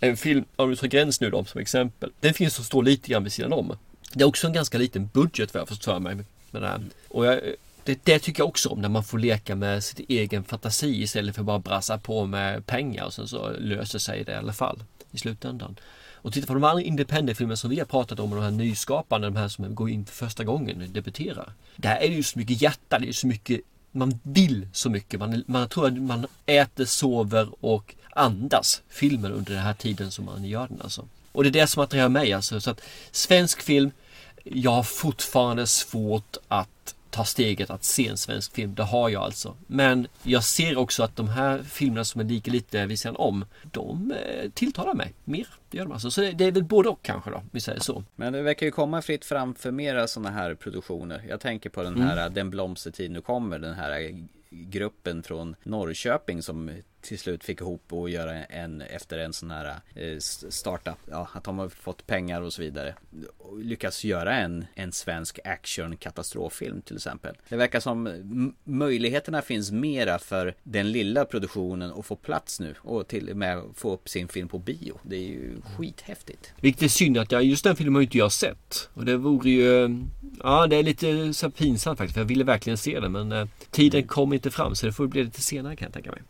en film, om vi tar Gräns nu då som exempel. Den finns som står lite grann vid sidan om. Det är också en ganska liten budget vad jag förstår mig med det här. Och jag, det, det tycker jag också om när man får leka med sin egen fantasi istället för bara brassa på med pengar och sen så löser sig det i alla fall i slutändan. Och titta på de andra independent-filmer som vi har pratat om de här nyskapande, de här som går in för första gången, debuterar. Där är det ju så mycket hjärta, det är så mycket man vill så mycket. Man, man tror att man äter, sover och andas filmen under den här tiden som man gör den alltså. Och det är det som attraherar mig alltså. Så att svensk film, jag har fortfarande svårt att ta steget att se en svensk film. Det har jag alltså. Men jag ser också att de här filmerna som är lika lite vid sidan om, de eh, tilltalar mig mer. Det gör de alltså. Så det, är väl både och kanske då, vi säger så. Men det verkar ju komma fritt fram för mera sådana här produktioner. Jag tänker på den här Den blomstertid nu kommer, den här gruppen från Norrköping som till slut fick ihop och göra en efter en sån här eh, startup. Ja, att de har fått pengar och så vidare. Och lyckas göra en, en svensk action katastroffilm till exempel. Det verkar som möjligheterna finns mera för den lilla produktionen att få plats nu och till och med få upp sin film på bio. Det är ju skithäftigt. Vilket är synd att jag, just den filmen har inte jag sett. Och det vore ju... Ja, det är lite så pinsamt faktiskt. För jag ville verkligen se den men eh, tiden kom inte fram så det får bli lite senare kan jag tänka mig.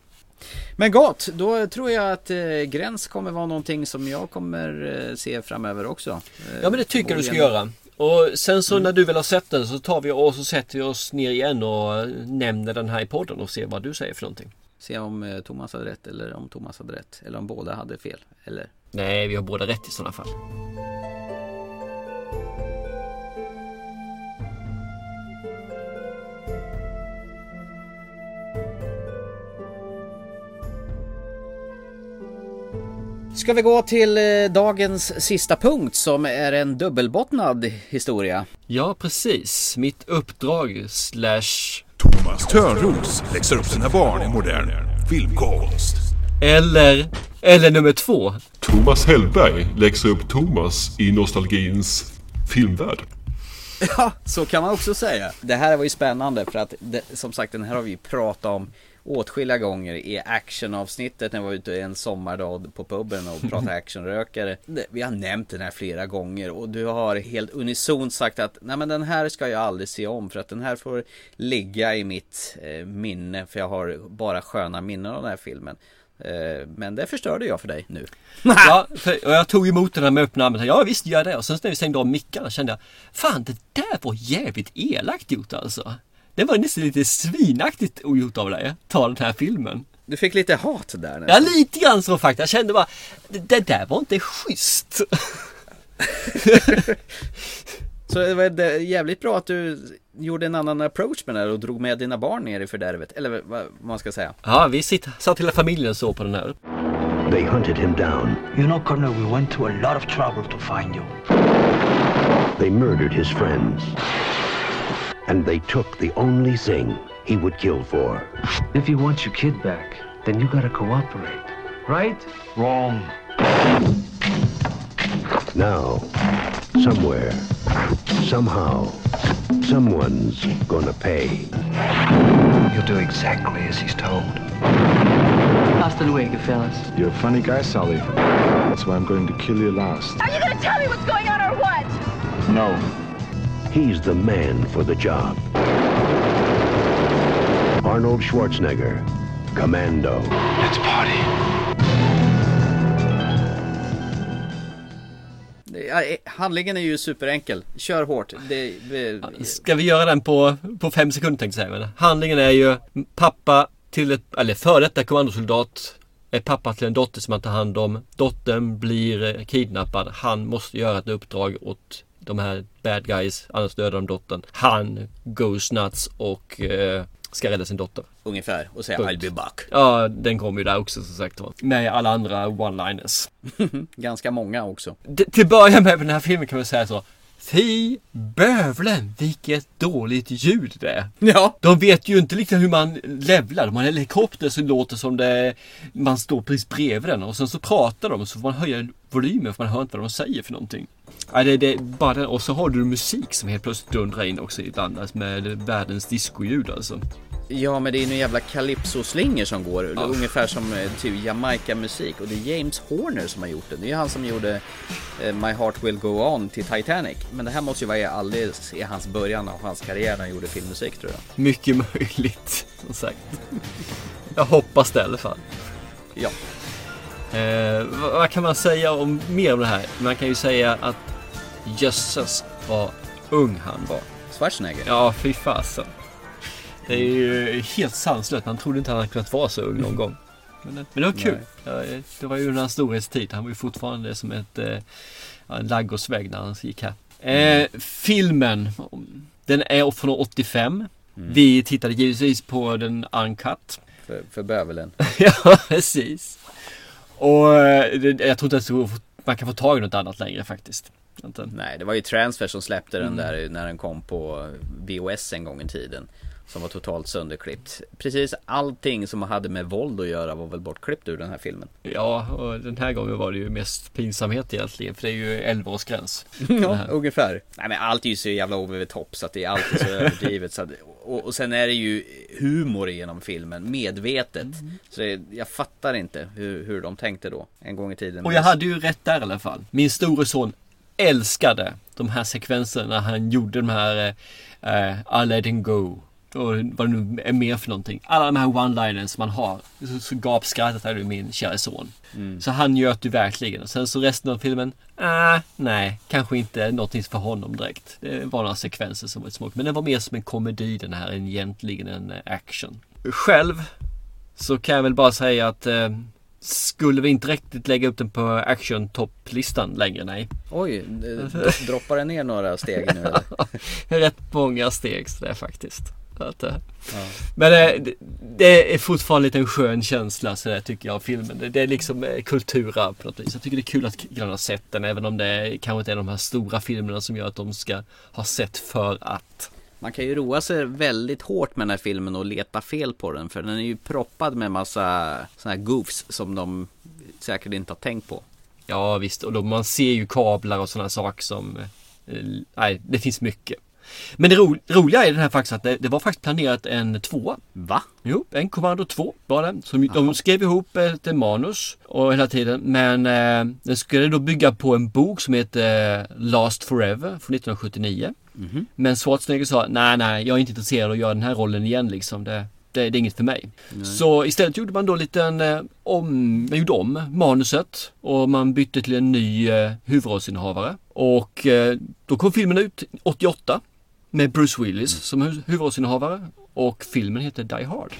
Men gott, då tror jag att eh, Gräns kommer vara någonting som jag kommer eh, se framöver också. Eh, Ja men det tycker jag du ska göra. Och sen så när du väl har sett den så tar vi och så sätter vi oss ner igen och eh, nämner den här i podden och ser vad du säger för någonting. Se om eh, Thomas hade rätt eller om Thomas hade rätt. Eller om båda hade fel. Eller? Nej, vi har båda rätt i sådana fall. Ska vi gå till eh, dagens sista punkt som är en dubbelbottnad historia. Ja, precis. Mitt uppdrag slash... Thomas Törnros läxar upp sina barn i modern filmkonst. Eller... Eller nummer två. Thomas Hellberg läxar upp Thomas i nostalgins filmvärld. Ja, så kan man också säga. Det här var ju spännande för att det, som sagt den här har vi pratat om åtskilliga gånger i actionavsnittet när vi var ute en sommardag på puben och pratade actionrökare. Vi har nämnt den här flera gånger och du har helt unisont sagt att nej men den här ska jag aldrig se om för att den här får ligga i mitt eh, minne för jag har bara sköna minnen av den här filmen. Eh, men det förstörde jag för dig nu. Ja, för, och jag tog emot den här med öppna armar. Ja visst gör jag det. Och sen när vi stängde av mickarna kände jag Fan det där var jävligt elakt gjort alltså. Det var nästan lite svinaktigt ogjort av dig. Ta den här filmen. Du fick lite hat där Ja nästan. lite grann så faktiskt. Jag kände bara Det, det där var inte schysst. Så det var det- jävligt bra att du gjorde en annan approach med det här och drog med dina barn ner i fördärvet. Eller vad vad man ska säga. Ja, vi sitt, satt hela familjen så på den här. They hunted him down. You know, Colonel, we went to a lot of trouble to find you. They murdered his friends. And they took the only thing he would kill for. If you want your kid back, then you gotta cooperate. Right? Wrong. Now, somewhere, somehow, someone's gonna pay. You'll do exactly as he's told. Hasta luego, fellas. You're a funny guy, Sally. That's why I'm going to kill you last. Are you gonna tell me what's going on or what? No. He's the man for the job. Arnold Schwarzenegger, Commando. Let's party. Eh, Handlingen är ju superenkel. Kör hårt. Det, det, Ska vi göra den på, på fem sekunder tänkte jag säga. Handlingen är ju pappa till ett, eller före detta kommandosoldat är pappa till en dotter som han tar hand om. Dottern blir kidnappad. Han måste göra ett uppdrag åt de här bad guys, annars dödar de dottern. Han goes nuts och eh, ska rädda sin dotter. Ungefär. Och säga Punkt. I'll be back. Ja, den kommer ju där också som sagt var. Med alla andra one-liners. Ganska många också. D- till början med den här filmen kan man säga så. Fy bövlen vilket dåligt ljud det är. Ja. De vet ju inte liksom hur man levlar. De har en helikopter som låter som det man står precis bredvid den och sen så pratar de och så får man höja volymen för man hör inte vad de säger för någonting. Ja, det, det, bara den. Och så har du musik som helt plötsligt dundrar in också ibland med världens discoljud alltså. Ja men det är ju jävla calypso-slinger som går. Ungefär som eh, typ Jamaica-musik. Och det är James Horner som har gjort det. Det är ju han som gjorde eh, My Heart Will Go On till Titanic. Men det här måste ju vara alldeles i hans början av hans karriär när han gjorde filmmusik tror jag. Mycket möjligt som sagt. Jag hoppas det i alla fall. Ja. Eh, vad, vad kan man säga om mer om det här? Man kan ju säga att jösses vad ung han var. Schwarzenegger? Ja, fy fasen. Det är ju helt sanslöst. Man trodde inte han hade kunnat vara så ung någon gång. Men, men det var kul. Ja, det var ju under hans storhetstid. Han var ju fortfarande som ett, eh, ja, en ladugårdsvägg när han gick här. Eh, filmen. Den är från 85. Vi tittade givetvis på den uncut. För, för bövelen. ja, precis. Och eh, det, jag tror inte ens man kan få tag i något annat längre faktiskt. Inte. Nej, det var ju Transfer som släppte den Mm. där när den kom på VOS en gång i tiden. Som var totalt sönderklippt. Precis allting som hade med våld att göra var väl bortklippt ur den här filmen. Ja, och den här gången var det ju mest pinsamhet egentligen. För det är ju 11-årsgräns. Ja, ungefär. Nej men allt är ju så jävla over the top så att det är alltid så överdrivet. Så att, och, och sen är det ju humor genom filmen, medvetet. Mm. Så det, jag fattar inte hur, hur de tänkte då, en gång i tiden. Och jag hade ju rätt där i alla fall. Min store son älskade de här sekvenserna när han gjorde de här eh, I let him go. Och vad det nu är mer för någonting. Alla de här one-liners som man har. Så, så gapskrattade du min kära son. Mm. Så han njöt ju verkligen. Och sen så resten av filmen. Ah, nej, kanske inte någonting för honom direkt. Det var några sekvenser som var små. Men det var mer som en komedi den här än egentligen en eh, action. Själv så kan jag väl bara säga att eh, skulle vi inte riktigt lägga upp den på action-topplistan längre, nej. Oj, d- droppar det ner några steg nu eller? Rätt många steg så det är faktiskt. Att, eh, Men eh, det, det är fortfarande lite en skön känsla så det tycker jag av filmen. Det, det är liksom eh, kulturarv på något vis. Jag tycker det är kul att killarna har sett den även om det kanske inte är de här stora filmerna som gör att de ska ha sett för att. Man kan ju roa sig väldigt hårt med den här filmen och leta fel på den. För den är ju proppad med massa sådana här goofs som de säkert inte har tänkt på. Ja visst, och då, man ser ju kablar och sådana saker som... Nej, det finns mycket. Men det ro, roliga är den här faktiskt att det, det var faktiskt planerat en tvåa. Va? Jo, en Kommando 2 var det. Som, de skrev ihop ett manus och hela tiden. Men eh, den skulle då bygga på en bok som heter eh, Last Forever från 1979. Mhm. Men Schwarzenegger sa nej, nej, jag är inte intresserad av att göra den här rollen igen liksom. Det, det, det är inget för mig. Nej. Så istället gjorde man då lite en, eh, om, man gjorde om manuset och man bytte till en ny eh, huvudrollsinnehavare. Och eh, då kom filmen ut 88 med Bruce Willis som hu- huvudrollsinnehavare. Och filmen heter Die Hard.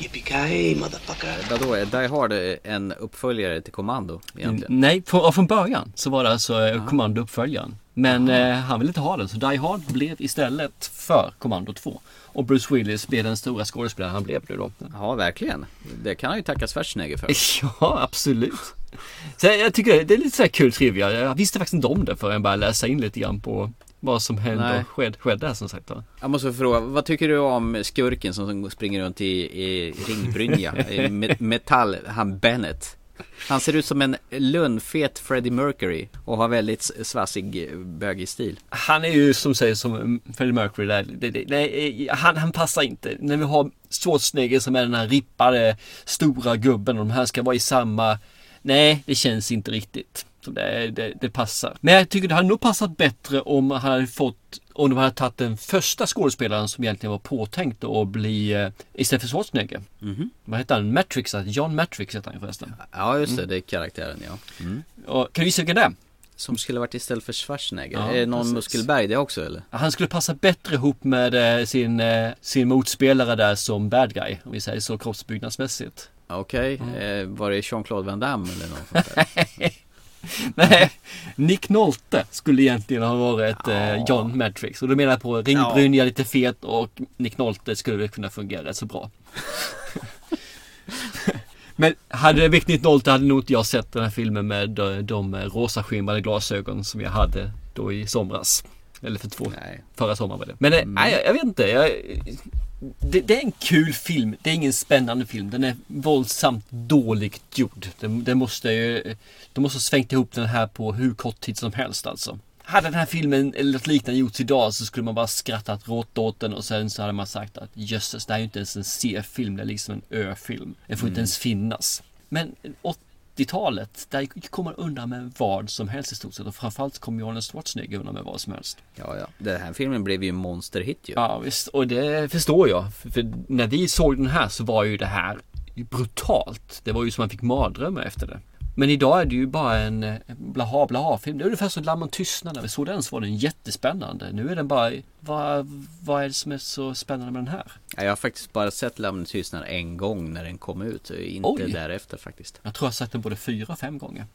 Vadå, är Die Hard en uppföljare till Kommando egentligen? Nej, från, från början så var det alltså eh, Kommando uppföljaren. Men eh, han ville inte ha den så Die Hard blev istället för Kommando 2. Och Bruce Willis blev den stora skådespelaren han blev nu då. Ja, verkligen. Det kan han ju tacka Schwarzenegger för. Ja, absolut. Så jag tycker det är lite så här kul trivia. Jag visste faktiskt inte om det förrän jag började läsa in lite grann på vad som hände Nej. och skedde, skedde som sagt. va. Jag måste fråga, vad tycker du om skurken som springer runt i, i ringbrynja? I me- metall, han Bennett. Han ser ut som en lundfet Freddie Mercury och har väldigt svassig bögig stil. Han är ju som säger som Freddie Mercury där. Det, det, nej, han, han passar inte. När vi har Schwarzenegger som är den här rippade stora gubben och de här ska vara i samma. Nej, det känns inte riktigt. Det, det, det passar. Men jag tycker det hade nog passat bättre om han hade fått om de hade tagit den första skådespelaren som egentligen var påtänkt att bli eh, istället för Schwarzenegger. Mhm. Vad heter han? Matrix? alltså, John Matrix heter han förresten. Ja, just det, Mm. det är karaktären ja. Mm. Och, kan du gissa vilken det är? Som skulle varit istället för Schwarzenegger. Ja, är det någon precis. Muskelberg det också eller? Han skulle passa bättre ihop med eh, sin, eh, sin motspelare där som bad guy. Om vi säger så kroppsbyggnadsmässigt. Okej, Mm. eh, var det Jean-Claude Van Damme eller något sånt där? Nej, Nick Nolte skulle egentligen ha varit eh, John Matrix. Och då menar jag på ringbrynja, lite fet och Nick Nolte skulle kunna fungera rätt så bra. Men hade det väckt Nick Nolte hade nog inte jag sett den här filmen med de, de rosaskimrade glasögon som jag hade då i somras. Eller för två, förra sommaren var det. Men eh, nej, jag, jag vet inte. Jag, det, det är en kul film. Det är ingen spännande film. Den är våldsamt dåligt gjord. Den, den måste ju, de måste ha svängt ihop den här på hur kort tid som helst alltså. Hade den här filmen eller något liknande gjorts idag så skulle man bara skrattat rått åt den och sen så hade man sagt att jösses, det här är ju inte ens en C-film, det är liksom en Ö-film. Den får inte Mm. ens finnas. Men 80-talet, där kommer man undan med vad som helst i stort sett och framförallt kommer Arnold Schwarzenegger undan med vad som helst. Ja, ja. Den här filmen blev ju en monsterhit ju. Ja visst, och det förstår jag. För, för när vi såg den här så var ju det här brutalt. Det var ju som man fick mardrömmar efter det. Men idag är det ju bara en eh, blaha blaha film. Det är ungefär som Lammen tystnar. När vi såg den så var den jättespännande. Nu är den bara, vad, vad är det som är så spännande med den här? Ja, jag har faktiskt bara sett Lammen tystnad en gång när den kom ut. Inte Oj. därefter faktiskt. Jag tror jag har sett den både fyra och fem gånger.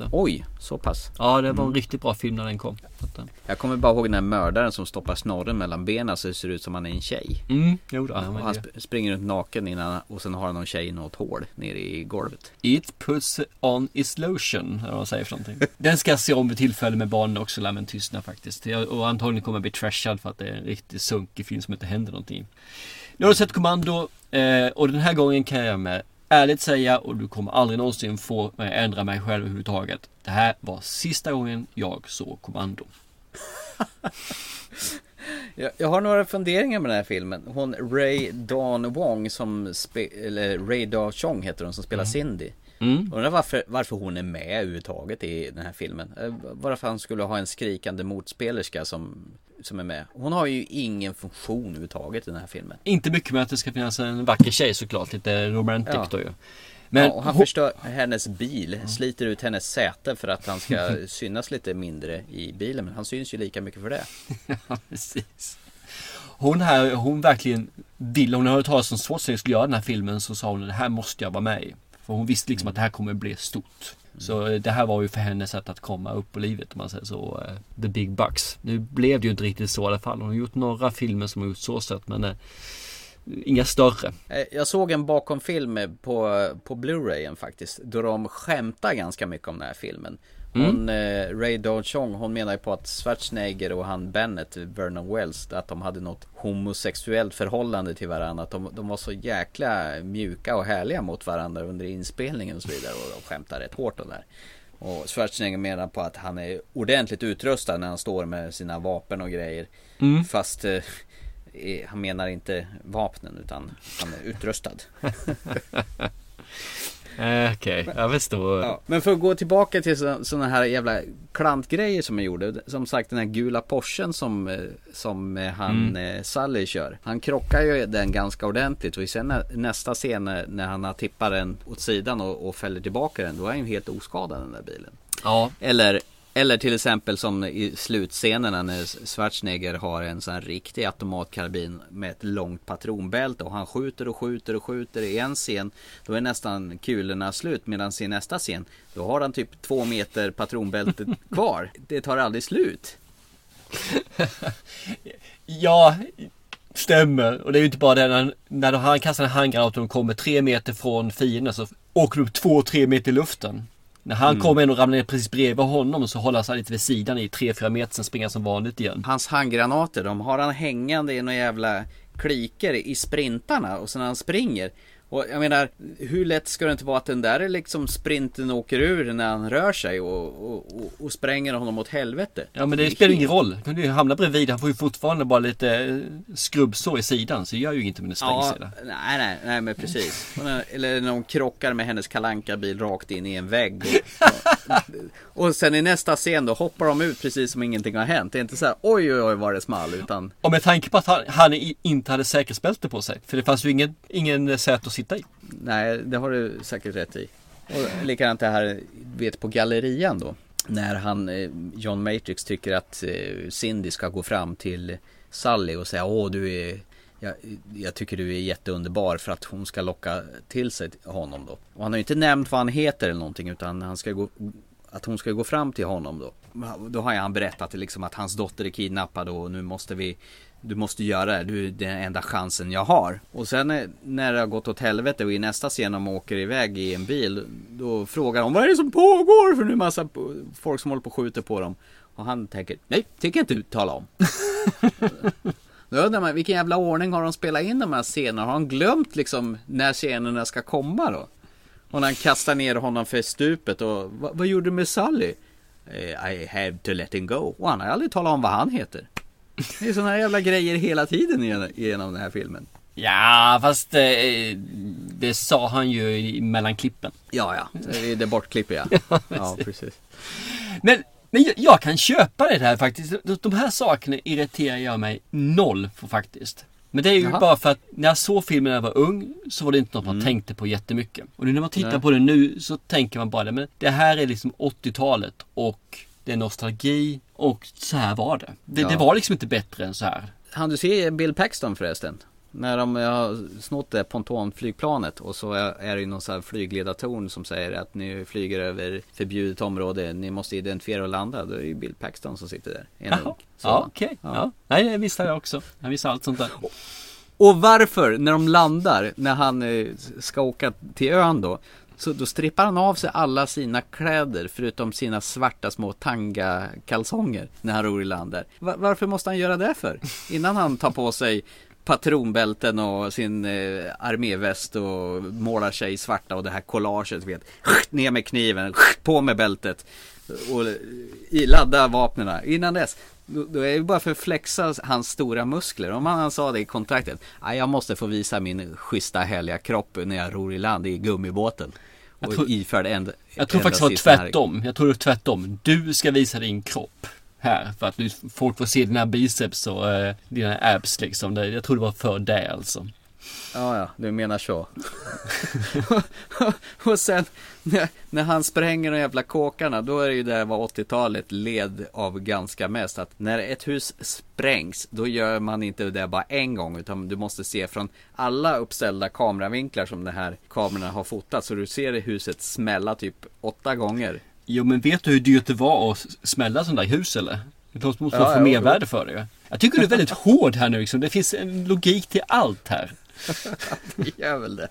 Inte. Oj, så pass. Ja, det var en Mm. riktigt bra film när den kom. Eh, Jag kommer bara ihåg den här mördaren som stoppar snorren mellan benen så det ser ut som han är en tjej. Mm, jo då, och han det. sp- springer runt naken innan och sen har han någon tjej i något hål nere i golvet. It puts on its lotion, eller vad man säger för någonting. Den ska jag se om vid tillfälle med barnen också, Lammen tystnar faktiskt. Och antagligen kommer jag bli trashad för att det är en riktigt sunkig film som inte händer någonting. Nu har du sett Kommando eh, och den här gången kan jag med ärligt säga och du kommer aldrig någonsin få mig ändra mig själv överhuvudtaget. Det här var sista gången jag såg Kommando. Jag, jag har några funderingar med den här filmen. Hon Ray Dawn Wong som eller Ray Dawn Chong heter hon som spelar Cindy. Mm. Undrar varför, varför hon är med överhuvudtaget i den här filmen. Eh, Varför han skulle ha en skrikande motspelerska som, som är med. Hon har ju ingen funktion överhuvudtaget i den här filmen. Inte mycket med att det ska finnas en vacker tjej såklart, lite romantic Ja. då ju. Men, Men ja, och han hon- förstör hennes bil, sliter ut hennes säte för att han ska synas lite mindre i bilen. Men han syns ju lika mycket för det. Ja, precis. Hon här, hon verkligen vill, hon har hört talas om Schwarzenegger skulle göra den här filmen så sa hon det här måste jag vara med i. För hon visste liksom att det här kommer bli stort. Så eh, det här var ju för henne sätt att komma upp på livet om man säger så. eh, The Big Bucks. Nu blev det ju inte riktigt så i alla fall. Hon har gjort några filmer som har gjort så sätt men eh, inga större. Jag såg en bakomfilm på, på Blu-rayen faktiskt. Då de skämtar ganska mycket om den här filmen. Hon, eh, Ray Dawn Chong, hon menar ju på att Schwarzenegger och han Bennett, Vernon Wells, att de hade något homosexuellt förhållande till varandra. Att de, de var så jäkla mjuka och härliga mot varandra under inspelningen och så vidare. Och de skämtar rätt hårt om det här. Och Schwarzenegger menar på att han är ordentligt utrustad när han står med sina vapen och grejer. Mm. Fast eh, eh, han menar inte vapnen utan han är utrustad. Eh, Okej, jag förstår. Ja, men för att gå tillbaka till sådana här jävla klantgrejer som jag gjorde. Som sagt den här gula Porschen som, eh, som eh, han Mm. Sully kör. Han krockar ju den ganska ordentligt och sen nä- nästa scen när, när han har tippat den åt sidan och, och fäller tillbaka den. Då är han ju helt oskadad den där bilen. Ja. Eller eller till exempel som i slutscenerna när Schwarzenegger har en sån här riktig automatkarbin med ett långt patronbälte och han skjuter och skjuter och skjuter i en scen. Då är nästan kulorna slut medan i nästa scen då har han typ två meter patronbälte kvar. Det tar aldrig slut. Ja, stämmer. Och det är ju inte bara det. När, när han kastar en handgranat och de kommer tre meter från fienden så åker de upp två, tre meter i luften. När han Mm. kommer in och ramlar ner precis bredvid honom så håller han sig lite vid sidan i tre, fyra meter. Sen springer han som vanligt igen. Hans handgranater, de har han hängande i några jävla kliker i sprintarna och sen när han springer. Och jag menar, hur lätt ska det inte vara att den där är liksom sprinten åker ur när han rör sig och, och, och, och spränger honom åt helvete. Ja men det spelar ingen roll. Han kan ju hamna bredvid. Han får ju fortfarande bara lite eh, skrubbsår i sidan. Så det gör ju inget med en Ja, sprängsida. nej, nej, nej men precis. Eller när de krockar med hennes kalanka bil rakt in i en vägg. Och, och sen i nästa scen då hoppar de ut precis som ingenting har hänt. Det är inte så här oj oj oj vad det small utan Och med tanke på att han, han inte hade säkerhetsbälte på sig. För det fanns ju ingen, ingen säte att sitta i. Nej, det har du säkert rätt i. Och likadant det här, vet på gallerian då. När han, eh, John Matrix tycker att eh, Cindy ska gå fram till Sally och säga Åh du är jag, jag tycker du är jätteunderbar för att hon ska locka till sig honom då. Och han har ju inte nämnt vad han heter eller någonting utan han ska gå att hon ska gå fram till honom då. Då har ju han berättat liksom att hans dotter är kidnappad och nu måste vi du måste göra det, du är den enda chansen jag har. Och sen eh, när det har gått åt helvete och i nästa scen de åker iväg i en bil Då frågar de vad är det som pågår? För nu är det massa folk som håller på och skjuter på dem. Och han tänker, nej, tänker inte tala om. Då undrar man, vilken jävla ordning har de spelat in de här scenerna? Har de glömt liksom när scenerna ska komma då? Och när han kastar ner honom för stupet och vad, vad gjorde du med Sally? Eh, I have to let him go. Och han har aldrig talat om vad han heter. Det är sådana här jävla grejer hela tiden genom- den här filmen. Ja, fast eh, det sa han ju mellan klippen. Ja, ja. Det är det bortklipper jag. Ja, Ja, precis. Men, men jag, kan köpa det här faktiskt. De, här sakerna irriterar jag mig noll för faktiskt. Men det är ju Jaha. bara för att när jag såg filmen när jag var ung så var det inte något man tänkte på jättemycket. Och nu när man tittar Nej. på det nu så tänker man bara det. Men det här är liksom 80-talet och det är nostalgi och så här var det. Det, Ja. det var liksom inte bättre än så här. Han du se Bill Paxton förresten? När de har snott det pontonflygplanet och så är det ju någon sån här flygledartorn som säger att ni flyger över förbjudet område. Ni måste identifiera och landa. Då är det ju Bill Paxton som sitter där. Jaha. Ja, okej. Ja. Nej, det visste jag också. Jag visste allt sånt där. Och varför, när de landar, när han eh, ska åka till ön då, så då strippar han av sig alla sina kläder förutom sina svarta små tanga-kalsonger när han ror i land där. Varför måste han göra det för? Innan han tar på sig patronbälten och sin eh, arméväst och målar sig i svarta och det här collaget vet. Ner med kniven, på med bältet och eh, ladda vapnena. Innan dess, då, då är det bara för att flexa hans stora muskler. Om han, han sa det i kontraktet. Jag måste få visa min schyssta härliga kropp när jag ror i land i gummibåten. Jag Och tror- iförd en, Jag tror faktiskt det var tvärtom. Jag tror det var tvärtom. Du ska visa din kropp här för att du, folk får se dina biceps och eh, dina abs liksom. Det, jag tror det var för det alltså. Ja, ja, du menar så. och sen när, när han spränger de jävla kåkarna, då är det ju där vad 80-talet led av ganska mest. Att när ett hus sprängs, då gör man inte det bara en gång, utan du måste se från alla uppställda kameravinklar som de här kamerorna har fotat. Så du ser det huset smälla typ åtta gånger. Jo men vet du hur dyrt det var att smälla sådana där hus eller? Det måste man Ja, få mervärde för det. Jag tycker du är väldigt hård här nu liksom. Det finns en logik till allt här. det gör väl det.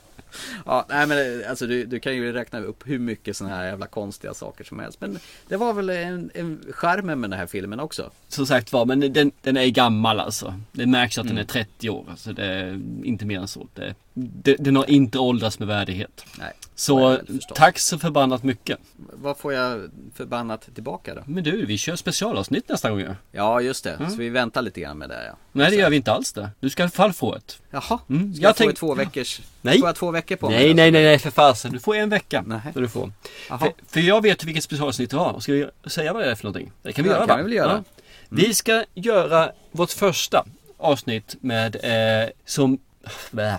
Ja, nej men det- alltså du, du kan ju räkna upp hur mycket sådana här jävla konstiga saker som helst. Men det var väl en, en charmen med den här filmen också. Som sagt var, men den, den är gammal alltså. Det märks att den är Mm. 30 år. Alltså det är inte mer än så. Det, det, den har inte åldrats med värdighet. Nej. Så tack så förbannat mycket. Vad får jag förbannat tillbaka då? Men du, vi kör specialavsnitt nästa gång ju. Ja, just det. Mm. Så vi väntar lite grann med det ja. Nej det gör vi inte alls det. Du ska i alla fall få ett. Jaha, Mm. ska jag, få tänk- i två veckors? Nej. Får jag två veckor på mig? Nej, nej, nej, nej för fasen. Du får en vecka. Nej. Du får. För, för jag vet vilket specialavsnitt det var. Ska vi säga vad det är för någonting? Det kan vi Ja, göra kan va? vi väl göra. Mm. Vi ska göra vårt första avsnitt med eh, som.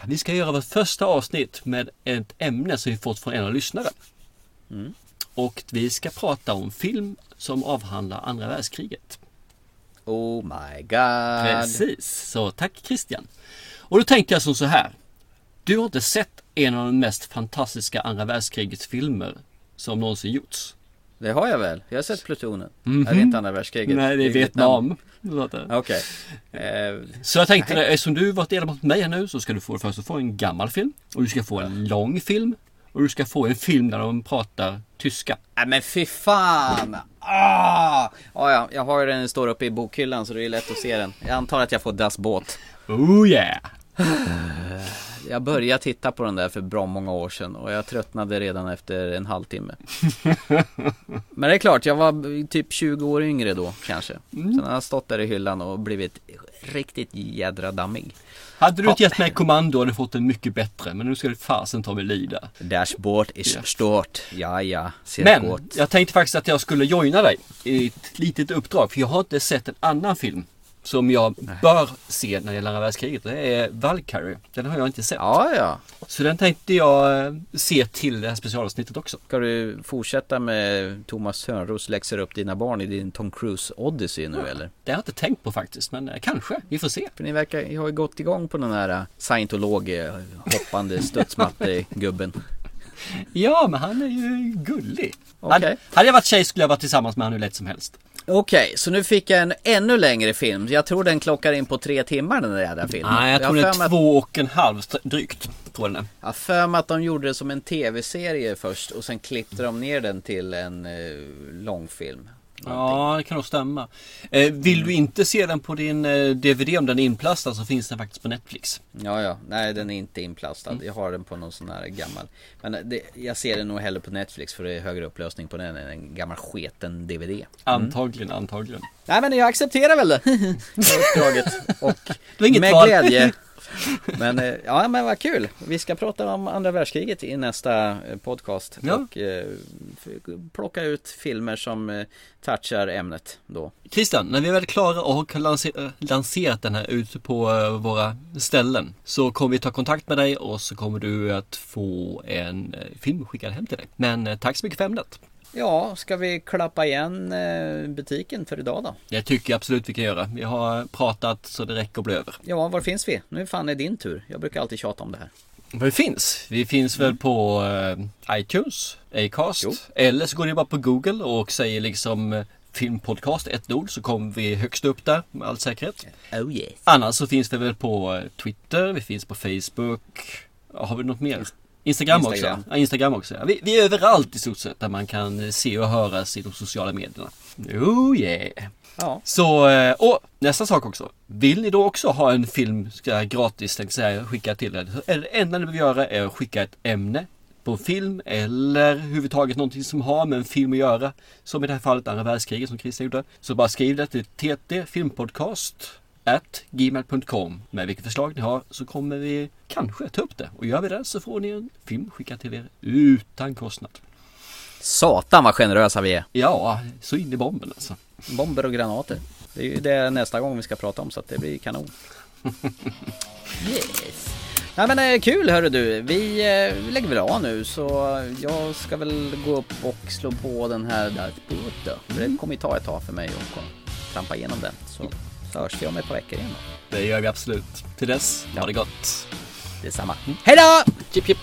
Vi ska göra vårt första avsnitt med ett ämne som vi fått från en av lyssnare. Mm. Och vi ska prata om film som avhandlar andra världskriget. Oh my god. Precis, så tack Christian. Och då tänkte jag som så här. Du har inte sett en av de mest fantastiska andra världskrigets filmer som någonsin gjorts. Det har jag väl. Jag har sett Plutonen. Mhm. Är det inte andra världskriget? Nej, det är Vietnam. Okej. Eh, Så jag tänkte, det, eftersom du varit del mot mig här nu så ska du få först få en gammal film. Och du ska få en lång film. Och du ska få en film där de pratar tyska. Nej men fy fan! Ah! Ja, ja, jag har ju den står uppe i bokhyllan så det är lätt att se den. Jag antar att jag får Das Båt. Oh yeah! Jag började titta på den där för bra många år sedan och jag tröttnade redan efter en halvtimme. Men det är klart, jag var typ 20 år yngre då kanske. Sen har jag stått där i hyllan och blivit riktigt jädra dammig. Hade du inte gett mig kommando hade du fått en mycket bättre. Men nu ska du fasen ta mig lida. Dashboard is Ja. stort. Ja, ja. Men gott. jag tänkte faktiskt att jag skulle joina dig i ett litet uppdrag. För jag har inte sett en annan film som jag bör se när det gäller andra världskriget. Det är Valkyrie. Den har jag inte sett. Ja, ja. Så den tänkte jag eh, se till det här specialavsnittet också. Ska du fortsätta med Thomas Törnros läxar upp dina barn i din Tom Cruise Odyssey nu eller? Det har jag inte tänkt på faktiskt, men eh, kanske. Vi får se. För ni verkar ni har ju gått igång på den här eh, scientolog hoppande studsmatte-gubben. Ja, men han är ju gullig. Okej. Hade, hade jag varit tjej skulle jag varit tillsammans med honom hur lätt som helst. Okej, så nu fick jag en ännu längre film. Jag tror den klockar in på tre timmar den där jävla filmen. Nej, jag tror för mig är två och en halv drygt. Tror jag den. Jag har för mig att de gjorde det som en tv-serie först och sen klippte de ner den till en eh, långfilm. Ja, det kan nog stämma. Eh, vill du inte se den på din eh, DVD om den är inplastad så finns den faktiskt på Netflix. Ja, ja. Nej, den är inte inplastad. Mm. Jag har den på någon sån här gammal. Men eh, det, jag ser den nog hellre på Netflix för det är högre upplösning på den än en gammal sketen DVD. Mm. Antagligen, antagligen. Nej, men jag accepterar väl det. uppdraget. Och Det var inget med val. glädje. Men eh, ja, men vad kul. Vi ska prata om andra världskriget i nästa eh, podcast. Ja. Och eh, plocka ut filmer som eh, touchar ämnet då. Christian, när vi är väl klara och har lanser- lanserat den här ute på eh, våra ställen så kommer vi ta kontakt med dig och så kommer du att få en eh, film skickad hem till dig. Men eh, tack så mycket för ämnet. Ja, ska vi klappa igen eh, butiken för idag då? Det tycker jag absolut vi kan göra. Vi har pratat så det räcker och blir över. Ja, var finns vi? Nu fan är din tur. Jag brukar alltid tjata om det här. Vi finns. Vi finns väl på eh, iTunes, Acast. Jo. Eller så går ni bara på Google och säger liksom eh, filmpodcast, ett ord, så kommer vi högst upp där med all säkerhet. Oh yes. Annars så finns vi väl på Twitter, vi finns på Facebook. Har vi något mer? Instagram, Instagram. också. Ja, Instagram också. Ja. Vi, vi är överallt i stort sett där man kan eh, se och höras i de sociala medierna. Oh yeah! Ja. Så, eh, och nästa sak också. Vill ni då också ha en film ska gratis, tänkte säga, skicka till er. Det enda ni behöver göra är att skicka ett ämne på en film eller överhuvudtaget någonting som har med en film att göra. Som i det här fallet andra världskriget som Christian gjorde. Så bara skriv det till TT filmpodcast at gmail.com med vilket förslag ni har så kommer vi kanske ta upp det. Och gör vi det så får ni en film skickad till er utan kostnad. Satan vad generösa vi är. Ja, så in i bomben alltså. Bomber och granater. Det är ju det nästa gång vi ska prata om så att det blir kanon. yes. Nej men eh, kul hörru du. Vi eh, lägger väl av nu så jag ska väl gå upp och slå på den här Darth Vader. För det kommer ju ta ett tag för mig att trampa igenom den. Så, så hörs vi om ett par veckor igen då. Det gör vi absolut. Till dess, ha det gott. Detsamma. Hej då! Chip chip.